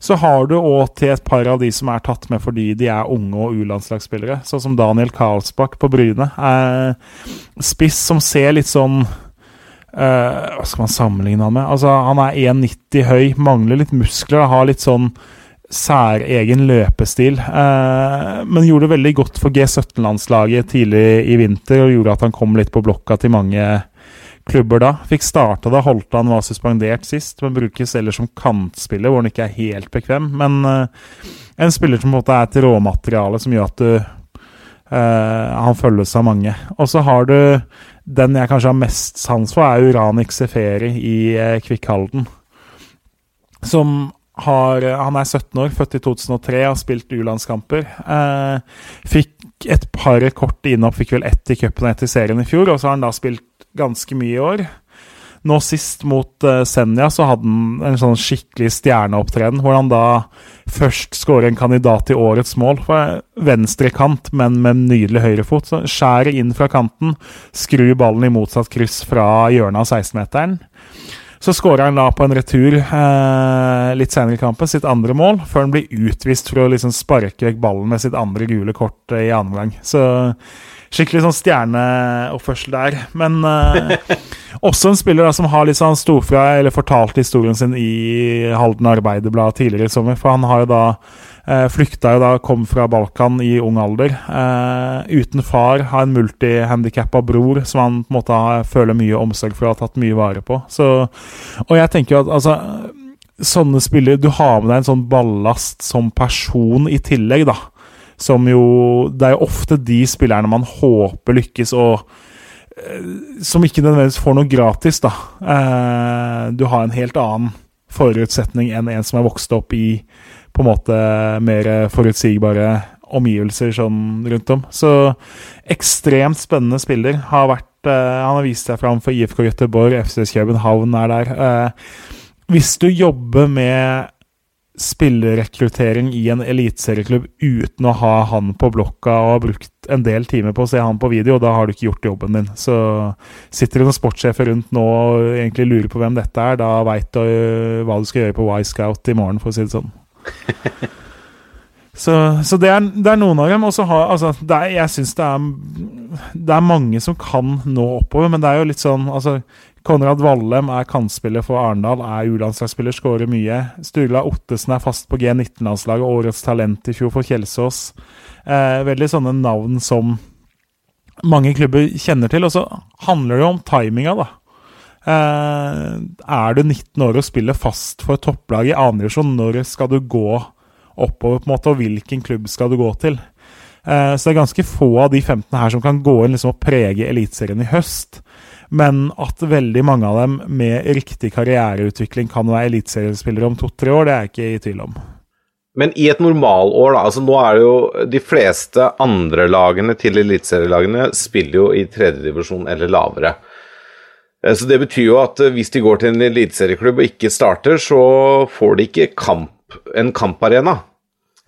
Så har du òg til et par av de som er tatt med fordi de er unge og U-landslagsspillere, sånn som Daniel Karlsbakk på Bryne. Eh, spiss som ser litt sånn eh, Hva skal man sammenligne han med? Altså, Han er 1,90 høy, mangler litt muskler, har litt sånn særegen løpestil. Eh, men gjorde det veldig godt for G17-landslaget tidlig i vinter, og gjorde at han kom litt på blokka til mange klubber da. Fikk starta da Holtan var suspendert sist, men brukes ellers som kantspiller, hvor han ikke er helt bekvem. Men uh, en spiller som på en måte er til råmateriale som gjør at du Uh, Han følges av mange. Og så har du den jeg kanskje har mest sans for, er Uranik Seferi i uh, Kvikkhalden. Som har Han er 17 år, født i 2003, har spilt U-landskamper. Eh, fikk et par kort innhopp, fikk vel ett i cupen og ett i serien i fjor, og så har han da spilt ganske mye i år. Nå sist mot uh, Senja så hadde han en sånn skikkelig stjerneopptreden, hvor han da først skårer en kandidat til årets mål. Venstre venstrekant, men med en nydelig høyrefot. Så skjærer inn fra kanten, skrur ballen i motsatt kryss fra hjørnet av 16-meteren. Så skårer han da på en retur eh, litt senere i kampen, sitt andre mål, før han blir utvist for å liksom sparke vekk ballen med sitt andre gule kort eh, i andre omgang. Så skikkelig sånn stjerneoppførsel der. Men uh, også en spiller da som har litt sånn storfra, eller fortalt historien sin i Halden Arbeiderblad tidligere i sommer. For han har jo da uh, flykta jo da, kom fra Balkan i ung alder. Uh, uten far, har en multihandikappa bror som han på en måte føler mye omsorg for og har tatt mye vare på. Så, og jeg tenker jo at altså Sånne spillere Du har med deg en sånn ballast som person i tillegg, da som jo Det er jo ofte de spillerne man håper lykkes, og eh, som ikke nødvendigvis får noe gratis, da. Eh, du har en helt annen forutsetning enn en som er vokst opp i på en måte mer forutsigbare omgivelser sånn rundt om. Så ekstremt spennende spiller. Har vært, eh, han har vist seg fram for IFK Göteborg, FC København er der. Eh, hvis du jobber med spillerrekruttering i en eliteserieklubb uten å ha han på blokka og ha brukt en del timer på å se han på video, da har du ikke gjort jobben din. Så sitter det noen sportssjefer rundt nå og egentlig lurer på hvem dette er, da veit du øh, hva du skal gjøre på Y-Scout i morgen, for å si det sånn. *laughs* Så, så det, er, det, er, noen av dem. Og så har altså, er, Jeg syns det er Det er mange som kan nå oppover, men det er jo litt sånn altså, Konrad Vallem er kantspiller for Arendal, er U-landslagsspiller, skårer mye. Sturla Ottesen er fast på G19-landslaget, årets talent i fjor for Kjelsås. Eh, veldig sånne navn som mange klubber kjenner til. Og så handler det jo om timinga, da. Eh, er du 19 år og spiller fast for topplag i andredivisjon, når skal du gå oppover, på en måte, og hvilken klubb skal du gå til? Eh, så det er ganske få av de 15 her som kan gå inn liksom, og prege Eliteserien i høst. Men at veldig mange av dem med riktig karriereutvikling kan være eliteseriespillere om to-tre år, det er jeg ikke i tvil om. Men i et normalår, da. altså Nå er det jo de fleste andre lagene til eliteserielagene spiller jo i tredjedivisjon eller lavere. Eh, Så det betyr jo at eh, hvis de går til en eliteserieklubb og ikke starter, så får de ikke kamp, en kamparena.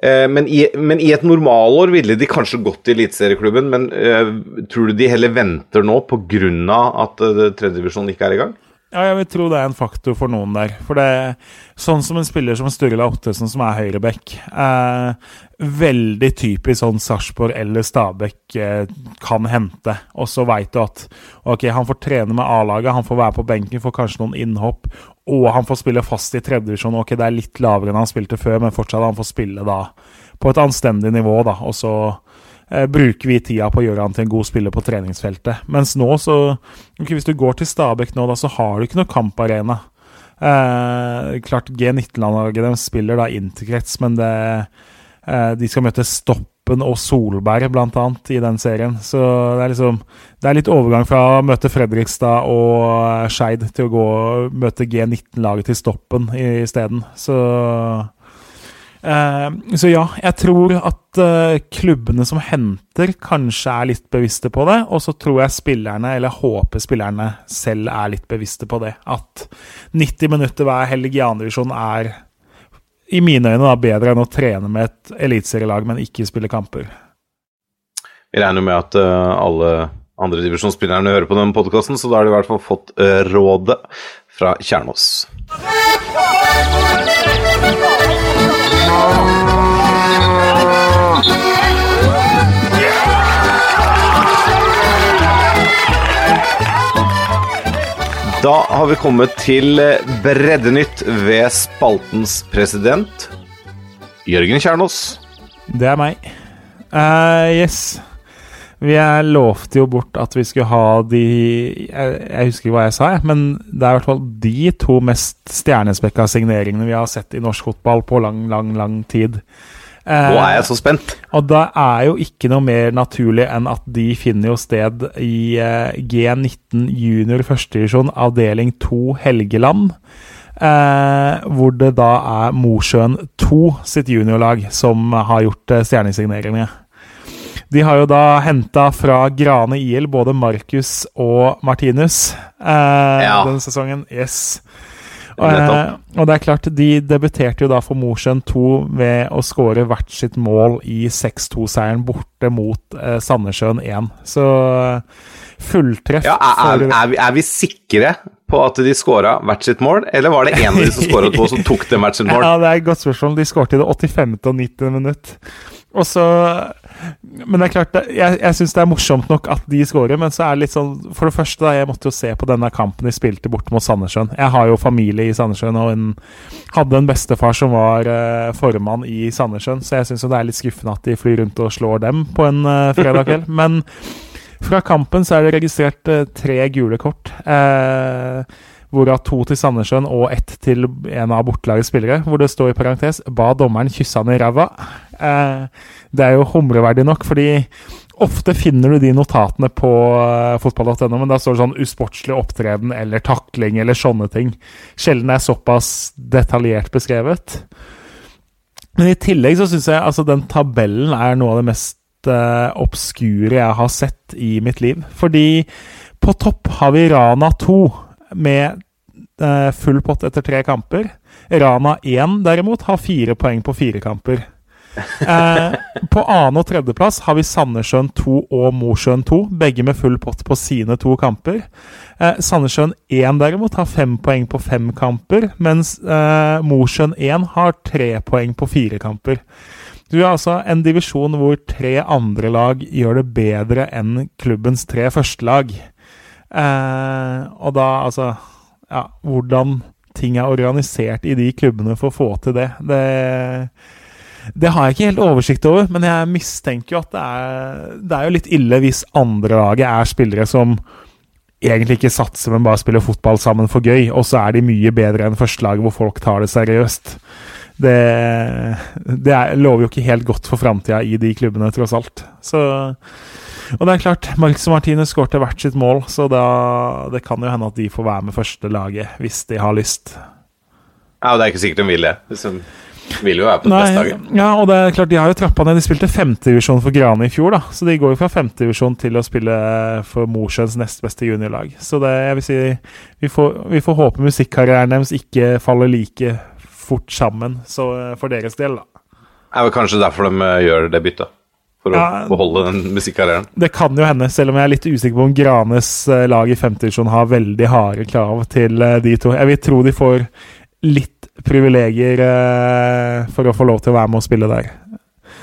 Eh, Men i, men i et normalår ville de kanskje gått til eliteserieklubben, men uh, tror du de heller venter nå pga. at uh, tredjedivisjon ikke er i gang? Ja, jeg vil tro det er en faktor for noen der. For det sånn som en spiller som Sturla Ottesen, som er høyreback eh, Veldig typisk sånn Sarpsborg eller Stabæk eh, kan hente. Og så veit du at ok, han får trene med A-laget, han får være på benken, får kanskje noen innhopp, og han får spille fast i tredjedivisjon. Ok, det er litt lavere enn han spilte før, men fortsatt han får spille da på et anstendig nivå, da. Og så bruker vi tida på å gjøre han til en god spiller på treningsfeltet. Mens nå, så okay, Hvis du går til Stabæk nå, da, så har du ikke noe kamparena. Eh, klart G19-laget de spiller da interkrets, men det, eh, de skal møte Stoppen og Solberg blant annet i den serien. Så det er liksom Det er litt overgang fra å møte Fredrikstad og Skeid til å gå og møte G19-laget til Stoppen isteden. Så Eh, så ja, jeg tror at eh, klubbene som henter, kanskje er litt bevisste på det. Og så tror jeg spillerne, eller håper spillerne selv er litt bevisste på det. At 90 minutter hver helg i andredivisjon er i mine øyne da, bedre enn å trene med et eliteserielag, men ikke spille kamper. Vi regner med at uh, alle andredivisjonsspillerne hører på denne podkasten, så da har de i hvert fall fått rådet fra Kjernås. Da har vi kommet til Breddenytt ved spaltens president, Jørgen Kjernås. Det er meg. Uh, yes. Vi lovte jo bort at vi skulle ha de jeg, jeg husker ikke hva jeg sa, jeg, men det er i hvert fall de to mest stjernespekka signeringene vi har sett i norsk fotball på lang, lang, lang tid. Eh, Nå er jeg så spent. Og da er jo ikke noe mer naturlig enn at de finner jo sted i eh, G19 junior førstedivisjon avdeling 2 Helgeland. Eh, hvor det da er Mosjøen 2 sitt juniorlag som har gjort eh, stjernesigneringene. De har jo da henta fra Grane IL både Markus og Martinus eh, Ja. denne sesongen. Yes. Og, eh, og det er klart, de debuterte jo da for Mosjøen 2 ved å skåre hvert sitt mål i 6-2-seieren borte mot eh, Sandnessjøen 1. Så eh, fulltreff Ja, er, er, er, vi, er vi sikre på at de skåra hvert sitt mål, eller var det en av de som skåra to, som tok det hvert sitt mål? *laughs* Ja, det er et godt spørsmål. De skåret i det 85. og 90. minutt. Og så Men det er klart, det- jeg, jeg syns det er morsomt nok at de skårer, men så er det litt sånn For det første, da, jeg måtte jo se på denne kampen de spilte bort mot Sandnessjøen. Jeg har jo familie i Sandnessjøen, og en, hadde en bestefar som var uh, formann i Sandnessjøen, så jeg syns jo det er litt skuffende at de flyr rundt og slår dem på en uh, fredag kveld. *laughs* Men fra kampen så er det registrert uh, tre gule kort. Eh, Hvorav to til Sandnessjøen og ett til en av bortelagets spillere. Hvor det står i parentes 'ba dommeren kysse han i ræva'. Eh, det er jo humreverdig nok, fordi ofte finner du de notatene på uh, fotball.no, men da står det sånn 'usportslig opptreden' eller 'takling' eller sånne ting. Sjelden er såpass detaljert beskrevet. Men i tillegg så syns jeg altså den tabellen er noe av det mest eh, obskure jeg har sett i mitt liv. Fordi på topp har vi Rana 2 med eh, full pott etter tre kamper. Rana 1 derimot har fire poeng på fire kamper. *laughs* Eh, på annen- og tredjeplass har vi Sandnessjøen 2 og Mosjøen 2, begge med full pott på sine to kamper. Eh, Sandnessjøen 1 derimot har fem poeng på fem kamper, mens eh, Mosjøen 1 har tre poeng på fire kamper. Du har altså en divisjon hvor tre andre lag gjør det bedre enn klubbens tre første lag. Eh, og da, altså Ja, hvordan ting er organisert i de klubbene for å få til det, det det har jeg ikke helt oversikt over, men jeg mistenker jo at det er, det er jo litt ille hvis andre laget er spillere som egentlig ikke satser, men bare spiller fotball sammen for gøy, og så er de mye bedre enn førstelaget hvor folk tar det seriøst. Det, det er, lover jo ikke helt godt for framtida i de klubbene, tross alt. Så, og det er klart, Marcus og Martinez skårte hvert sitt mål, så da, det kan jo hende at de får være med første laget hvis de har lyst. Ja, og det er ikke sikkert de vil det. Liksom. vil jo være på det beste Nei, laget. ja, og det er klart de har jo trappa ned. De spilte femtedivisjon for Grane i fjor, da. Så de går jo fra femtedivisjon til å spille for Mosjøens nest beste juniorlag. Så det, jeg vil si Vi får, vi får håpe musikkarrieren deres ikke faller like fort sammen så eh, for deres del, da. Det er vel kanskje derfor de eh, gjør det byttet. For å beholde den musikkarrieren. Det kan jo hende, selv om jeg er litt usikker på om Granes eh, lag i femtedivisjon har veldig harde krav til eh, de to. Jeg vil tro de får litt privilegier eh, for å få lov til å være med og spille der.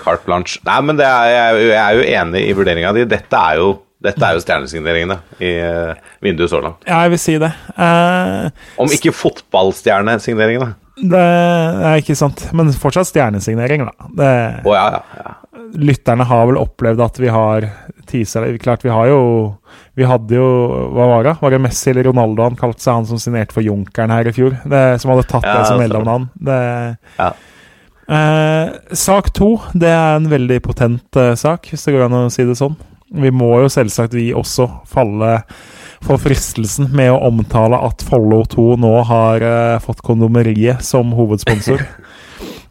Carte blanche. Nei, men det er, jeg, er jo- enig i vurderinga di. Dette er jo, dette er jo stjernesigneringene i vinduet så langt. Ja, jeg vil si det. Uh, Om ikke fotballstjernesigneringene. Det er ikke sant, men fortsatt stjernesignering, da. Det, Oh, ja, ja. ja. Lytterne har vel opplevd at vi har teaser Klart, vi har jo Vi hadde jo Hva var det? Var det Messi eller Ronaldo han kalte seg, han som signerte for Junkeren her i fjor? Det, som hadde tatt Ja, det som mellomnavn. Det Ja. Eh, sak to, det er en veldig potent eh, sak, hvis det går an å si det sånn. Vi må jo selvsagt, vi også, falle for fristelsen med å omtale at Follo 2 nå har eh, fått Kondomeriet som hovedsponsor. *laughs*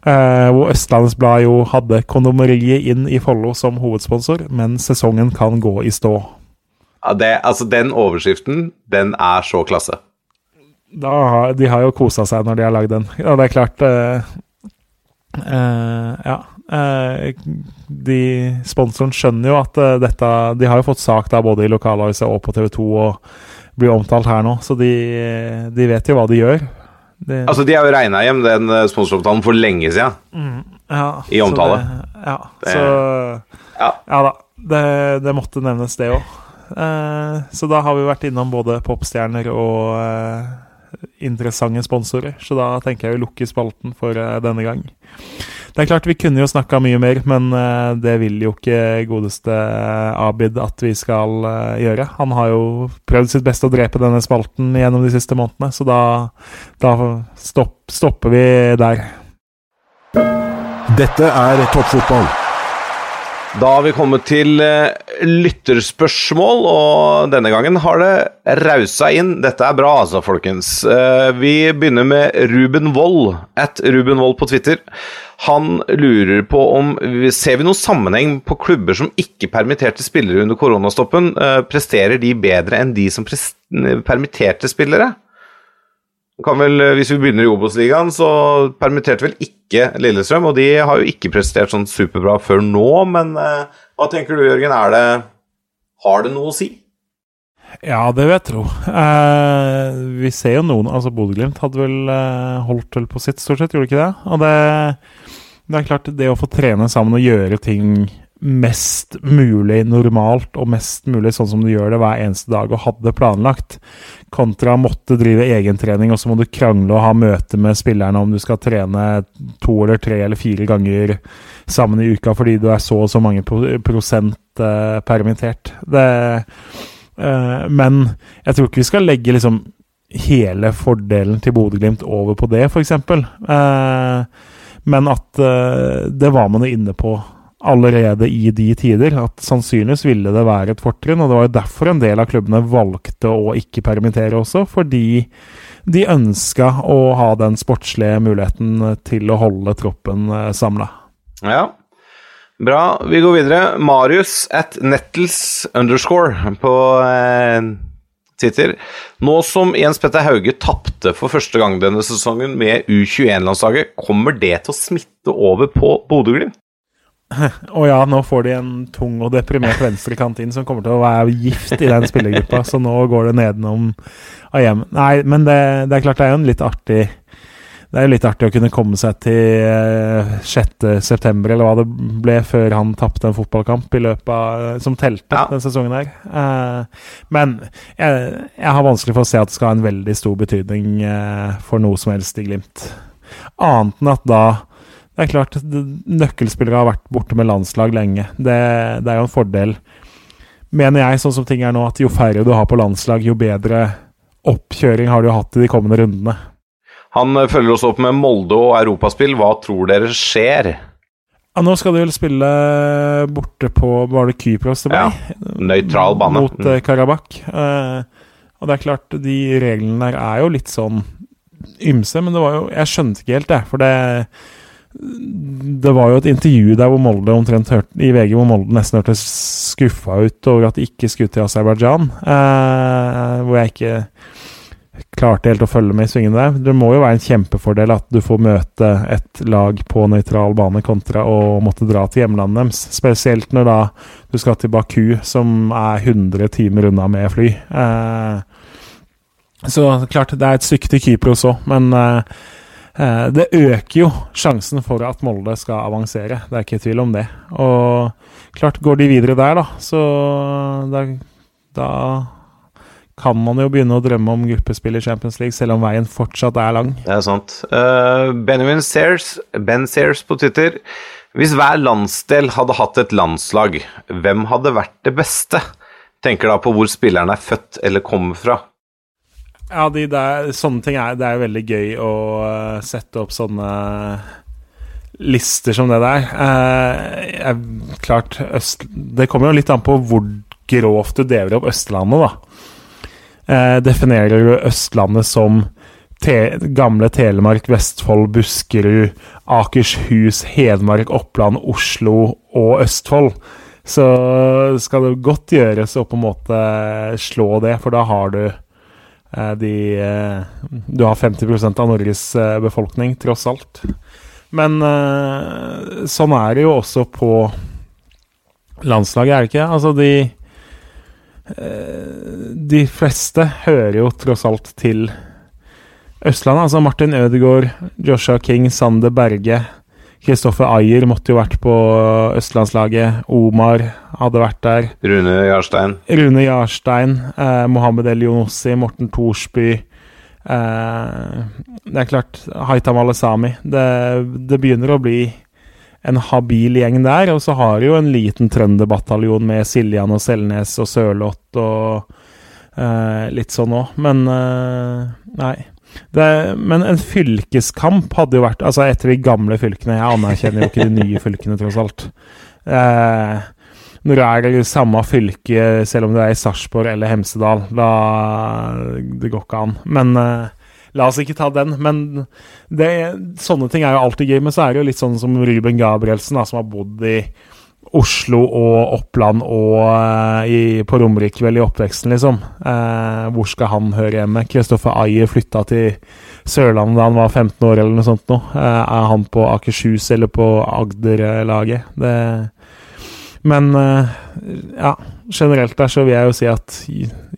Eh, hvor Østlandets Blad jo hadde Kondomeriet inn i Follo som hovedsponsor, men sesongen kan gå i stå. ja det, altså, den overskriften, den er så klasse. Da de har jo kosa seg når de har lagd den. Og det er klart eh, eh, Ja. eh, de Sponsoren skjønner jo at eh, dette De har jo fått sak da både i lokalavisa og på TV 2 og blir omtalt her nå, så de, de vet jo hva de gjør. Det- Altså, De har jo regna hjem den eh, sponsoravtalen for lenge siden. ja, i omtale. Det, ja, Det- så Ja. Ja da. Det, det måtte nevnes, det òg. Eh, så da har vi vært innom både popstjerner og eh, interessante sponsorer. Så da tenker jeg vi lukker spalten for eh, denne gang. Det er klart vi kunne jo snakka mye mer, men eh, det vil jo ikke godeste Abid at vi skal eh, gjøre. Han har jo prøvd sitt beste å drepe denne spalten gjennom de siste månedene, så da, da stopp, stopper vi der. Dette er toppfotball. Da har vi kommet til eh, lytterspørsmål, og denne gangen har det rausa inn. Dette er bra, altså, folkens. Eh, vi begynner med Ruben Wold, at Ruben Wold på Twitter. Han lurer på om Ser vi noen sammenheng på klubber som ikke permitterte spillere under koronastoppen? Eh, presterer de bedre enn de som permitterte spillere? Vel, eh, hvis vi begynner i Obos-ligaen, så permitterte vel ikke Lillestrøm, og de har jo ikke prestert sånn superbra før nå, men eh, hva tenker du, Jørgen? Er det Har det noe å si? Ja, det vil jeg tro. Eh, vi ser jo noen Altså, Bodø-Glimt hadde vel eh, holdt vel på sitt, stort sett, gjorde de ikke det? Og det, det er klart, det å få trene sammen og gjøre ting mest mulig normalt og mest mulig sånn som du gjør det hver eneste dag og hadde planlagt, kontra måtte drive egentrening, og så må du krangle og ha møte med spillerne om du skal trene to eller tre eller fire ganger sammen i uka fordi du er så og så mange prosent eh, permittert. Det Eh, men jeg tror ikke vi skal legge liksom hele fordelen til Bodø-Glimt over på det, f.eks. Eh, men at eh, det var man jo inne på allerede i de tider. At sannsynligvis ville det være et fortrinn. Og det var jo derfor en del av klubbene valgte å ikke permittere også, fordi de ønska å ha den sportslige muligheten til å holde troppen uh, samla. Ja. Bra. Vi går videre. Marius at Nettles underscore på eh, Twitter. Nå som Jens Petter Hauge tapte for første gang denne sesongen med U21-landslaget, kommer det til å smitte over på Bodø-Glimt? Og ja, nå får de en tung og deprimert venstrekant inn som kommer til å være gift i den spillergruppa, så nå går det nedenom av hjem. Nei, men det, det er klart det er jo en litt artig det er jo litt artig å kunne komme seg til eh, 6.9., eller hva det ble, før han tapte en fotballkamp i løpet av, som telte Ja. denne sesongen her. Eh, men jeg, jeg har vanskelig for å se at det skal ha en veldig stor betydning eh, for noe som helst i Glimt. Annet enn at da Det er klart, nøkkelspillere har vært borte med landslag lenge. Det, det er jo en fordel, mener jeg, sånn som ting er nå, at jo færre du har på landslag, jo bedre oppkjøring har du hatt i de kommende rundene. Han eh, følger oss opp med Molde og europaspill. Hva tror dere skjer? Ja, nå skal de vel spille borte på Var det Kypros det ble? Ja, nøytral bane. Mot uh, Karabakh. Eh, og det er klart, de reglene der er jo litt sånn ymse, men det var jo Jeg skjønte ikke helt det, for det det var jo et intervju der hvor Molde omtrent hørte, i VG hvor Molde nesten hørtes skuffa ut over at de ikke skulle til Aserbajdsjan. Eh, hvor jeg ikke klarte helt å følge med i svingene der. Det må jo være en kjempefordel at du får møte et lag på nøytral bane kontra å måtte dra til hjemlandet deres. Spesielt når da du skal til Baku, som er 100 timer unna med fly. Eh, så klart, det er et stykke til Kypros òg, men eh, det øker jo sjansen for at Molde skal avansere. Det er ikke tvil om det. Og klart, går de videre der, da, så da, da kan man jo begynne å drømme om gruppespill i Champions League, selv om veien fortsatt er lang. Det er sant. Uh, Benjamin Sears, Ben Sears på Twitter. Hvis hver landsdel hadde hatt et landslag, hvem hadde vært det beste? Tenker da på hvor spillerne er født eller kommer fra. Ja, de der, sånne ting er Det er veldig gøy å eh, sette opp sånne lister som det der. Eh, klart Øst, Det kommer jo litt an på hvor grovt du deler opp Østlandet, da. Eh, definerer du Østlandet som te, gamle Telemark, Vestfold, Buskerud, Akershus, Hedmark, Oppland, Oslo og Østfold, så skal det godt gjøres å på en måte slå det, for da har du De, eh, du har 50% av Norges eh, befolkning, tross alt. Men eh, sånn er det jo også på landslaget, er det ikke? Altså, de eh, De fleste hører jo tross alt til Østlandet. Altså Martin Ødegaard, Joshua King, Sander Berge. Kristoffer Ayer måtte jo vært på østlandslaget. Omar hadde vært der. Rune Jarstein. Rune Jarstein, eh, Mohammed El Yonossi, Morten Thorsby eh, Det er klart, Haitam Alesami. Det, det begynner å bli en habil gjeng der. Og så har de jo en liten trønderbataljon med Siljan og Selnes og Sørloth og eh, litt sånn òg. Men eh, nei. Det, men en fylkeskamp hadde jo vært Altså etter de gamle fylkene. Jeg anerkjenner jo ikke de nye fylkene, tross alt. Eh, når du er i samme fylke, selv om du er i Sarpsborg eller Hemsedal, da Det går ikke an. Men eh, la oss ikke ta den. Men det, sånne ting er jo alltid gøy. Men så er det jo litt sånn som Ruben Gabrielsen, da, som har bodd i Oslo og Oppland og eh, i, på Romerike vel i oppveksten, liksom. Eh, hvor skal han høre hjemme? Kristoffer Ayer flytta til Sørlandet da han var 15 år, eller noe sånt noe. Eh, er han på Akershus eller på Agder-laget? Det Men eh, ja, generelt der så vil jeg jo si at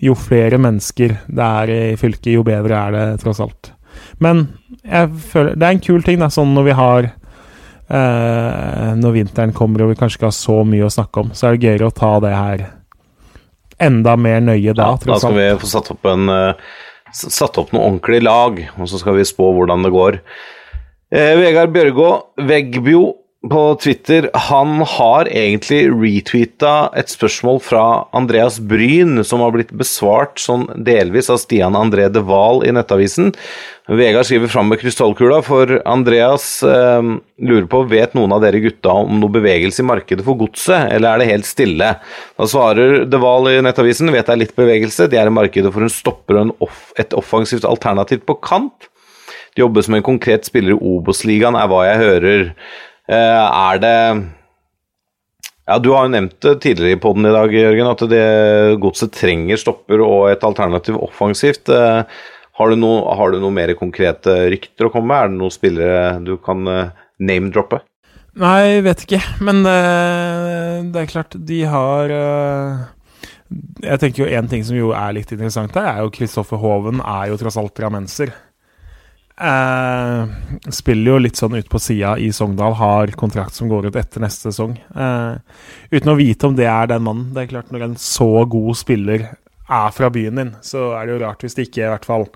jo flere mennesker det er i fylket, jo bedre er det, tross alt. Men jeg føler det er en kul ting, da, sånn når vi har Når vinteren kommer og vi kanskje ikke har så mye å snakke om, så er det gøyere å ta det her enda mer nøye da, Ja, da skal vi få satt opp, en, eh, satt opp noe ordentlig lag, og så skal vi spå hvordan det går. Eh, Vegard Bjørgå, Vegbio på Twitter, han har egentlig retweeta et spørsmål fra Andreas Bryn, som har blitt besvart sånn delvis av Stian André De Wahl i Nettavisen. Vegard skriver fram med krystallkula, for Andreas eh, lurer på vet noen av dere gutta om noe bevegelse i markedet for godset, eller er det helt stille? Da svarer De Wahl i Nettavisen vet det er litt bevegelse, de er i markedet for en stopper og off et offensivt alternativ på kant. De jobber som en konkret spiller i Obos-ligaen, er hva jeg hører. Eh, er det Ja, Du har jo nevnt det tidligere i poden i dag, Jørgen, at det godset trenger stopper og et alternativ offensivt. Eh, har, du noe, har du noe mer konkrete rykter å komme med? Er det noen spillere du kan eh, name-droppe? Nei, vet ikke. Men eh, det er klart, de har Jeg tenker jo én ting som jo er litt interessant her, er jo Kristoffer Hoven er jo tross alt drammenser. Eh, spiller jo litt sånn ut på sida i Sogndal, har kontrakt som går ut etter neste sesong. Eh, uten å vite om det er den mannen. Det er klart Når en så god spiller er fra byen din, så er det jo rart hvis de ikke i hvert fall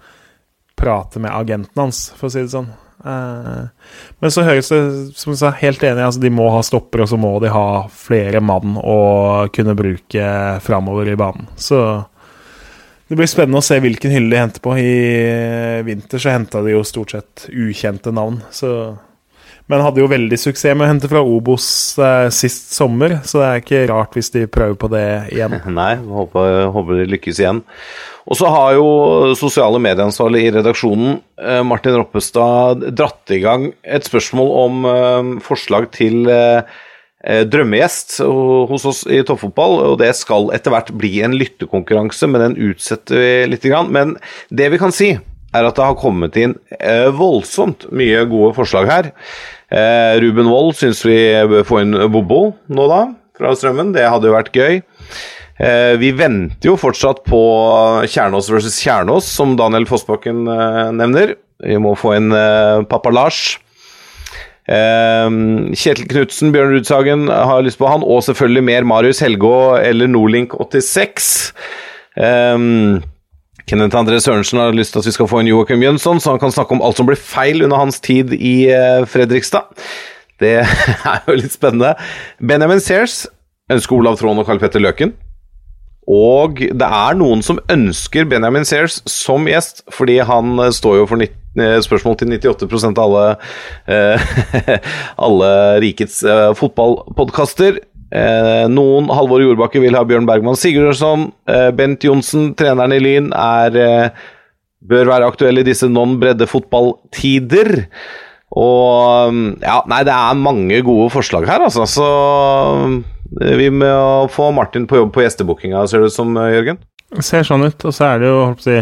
prater med agenten hans, for å si det sånn. Eh, men så høres det som jeg sa, helt enig. Altså de må ha stopper, og så må de ha flere mann å kunne bruke framover i banen. Så det blir spennende å se hvilken hylle de henter på. I vinter så henta de jo stort sett ukjente navn. Så. Men hadde jo veldig suksess med å hente fra Obos eh, sist sommer, så det er ikke rart hvis de prøver på det igjen. *laughs* Nei, håper, håper de lykkes igjen. Og så har jo sosiale medieansvarlig i redaksjonen, eh, Martin Roppestad, dratt i gang et spørsmål om eh, forslag til eh, drømmegjest hos oss i toppfotball, og det skal etter hvert bli en lyttekonkurranse, men den utsetter vi litt. Men det vi kan si, er at det har kommet inn eh, voldsomt mye gode forslag her. Eh, Ruben Wold syns vi bør få inn Bobo nå, da, fra Strømmen. Det hadde jo vært gøy. Eh, vi venter jo fortsatt på Kjernås versus Kjernås, som Daniel Fossbakken eh, nevner. Vi må få inn eh, pappa Lars. Um, Kjetil Knutsen, Bjørn Rudsagen har lyst på han, og selvfølgelig mer Marius Helgå eller Nordlink86. Um, Kenneth André Sørensen har lyst til at vi skal få en Joakim Jønsson, så han kan snakke om alt som ble feil under hans tid i uh, Fredrikstad. Det *laughs* er jo litt spennende. Benjamin Sears ønsker Olav Trond og Karl Petter Løken. Og det er noen som ønsker Benjamin Sears som gjest, fordi han står jo for 90 Eh, spørsmål til 98% av alle, eh, *laughs* alle rikets eh, fotballpodkaster. Eh, noen, Halvor Jordbakke, vil ha Bjørn Bergman Sigurdsson. Eh, Bent Johnsen, treneren i Lyn, er, eh, bør være aktuell i disse non-bredde fotballtider. Og Ja, nei, det er mange gode forslag her, altså. Så vi må få Martin på jobb på gjestebookinga, ser det ut som, Jørgen? Det ser sånn ut. Og så er det jo, holdt på å si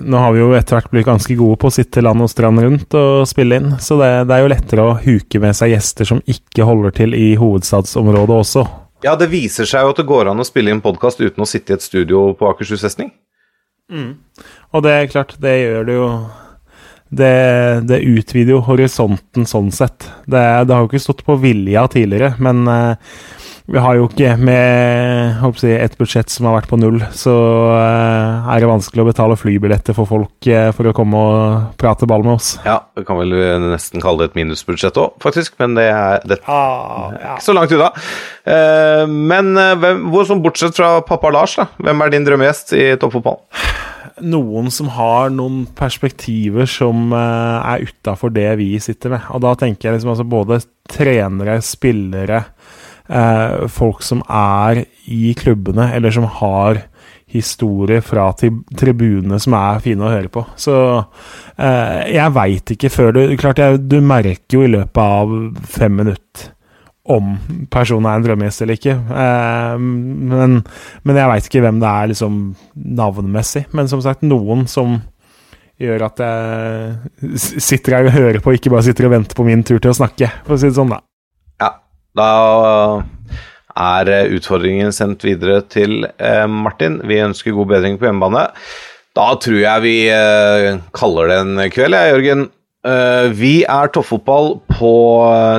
nå har vi jo etter hvert blitt ganske gode på å sitte land og strand rundt og spille inn, så det, det, er jo lettere å huke med seg gjester som ikke holder til i hovedstadsområdet også. Ja, det viser seg jo at det går an å spille inn podkast uten å sitte i et studio på Akershus festning. Mm. Og det er klart, det gjør det jo det, det, utvider jo horisonten sånn sett. Det, det, har jo ikke stått på vilja tidligere, men uh, vi har jo ikke med si, et budsjett som har vært på null, så uh, er det vanskelig å betale flybilletter for folk uh, for å komme og prate ball med oss. Ja, vi kan vel nesten kalle det et minusbudsjett òg, faktisk, men det er, det ah, ja. ikke så langt unna. Uh, men hvem, hvor som bortsett fra pappa Lars, da, hvem er din drømmegjest i toppfotball? Noen som har noen perspektiver som er utafor det vi sitter med. Og da tenker jeg liksom altså både trenere, spillere eh, folk som er i klubbene, eller som har historier fra tribunene som er fine å høre på. Så eh, jeg veit ikke før du Klart, jeg, du merker jo i løpet av fem minutter om personen er en drømmegjest eller ikke. Eh, men, men, jeg veit ikke hvem det er liksom navnmessig. Men som sagt, noen som gjør at jeg sitter her og hører på, ikke bare sitter og venter på min tur til å snakke, for å si det sånn, da. Da er utfordringen sendt videre til eh, Martin. Vi ønsker god bedring på hjemmebane. Da tror jeg vi eh, kaller det en kveld, jeg, Jørgen. Eh, vi er Toppfotball på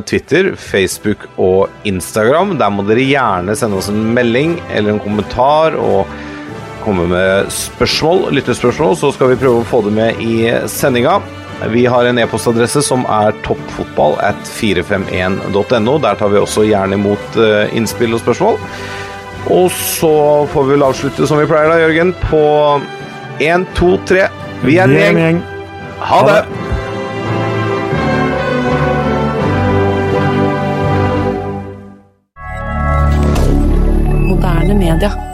Twitter, Facebook og Instagram. Der må dere gjerne sende oss en melding eller en kommentar og komme med spørsmål, lyttespørsmål, så skal vi prøve å få det med i sendinga. Vi har en e-postadresse som er toppfotball at 451.no. Der tar vi også gjerne imot eh, innspill og spørsmål. Og så får vi vel avslutte som vi pleier da, Jørgen, på 1, 2, 3. Vi er en gjeng. Ha det! milliardaire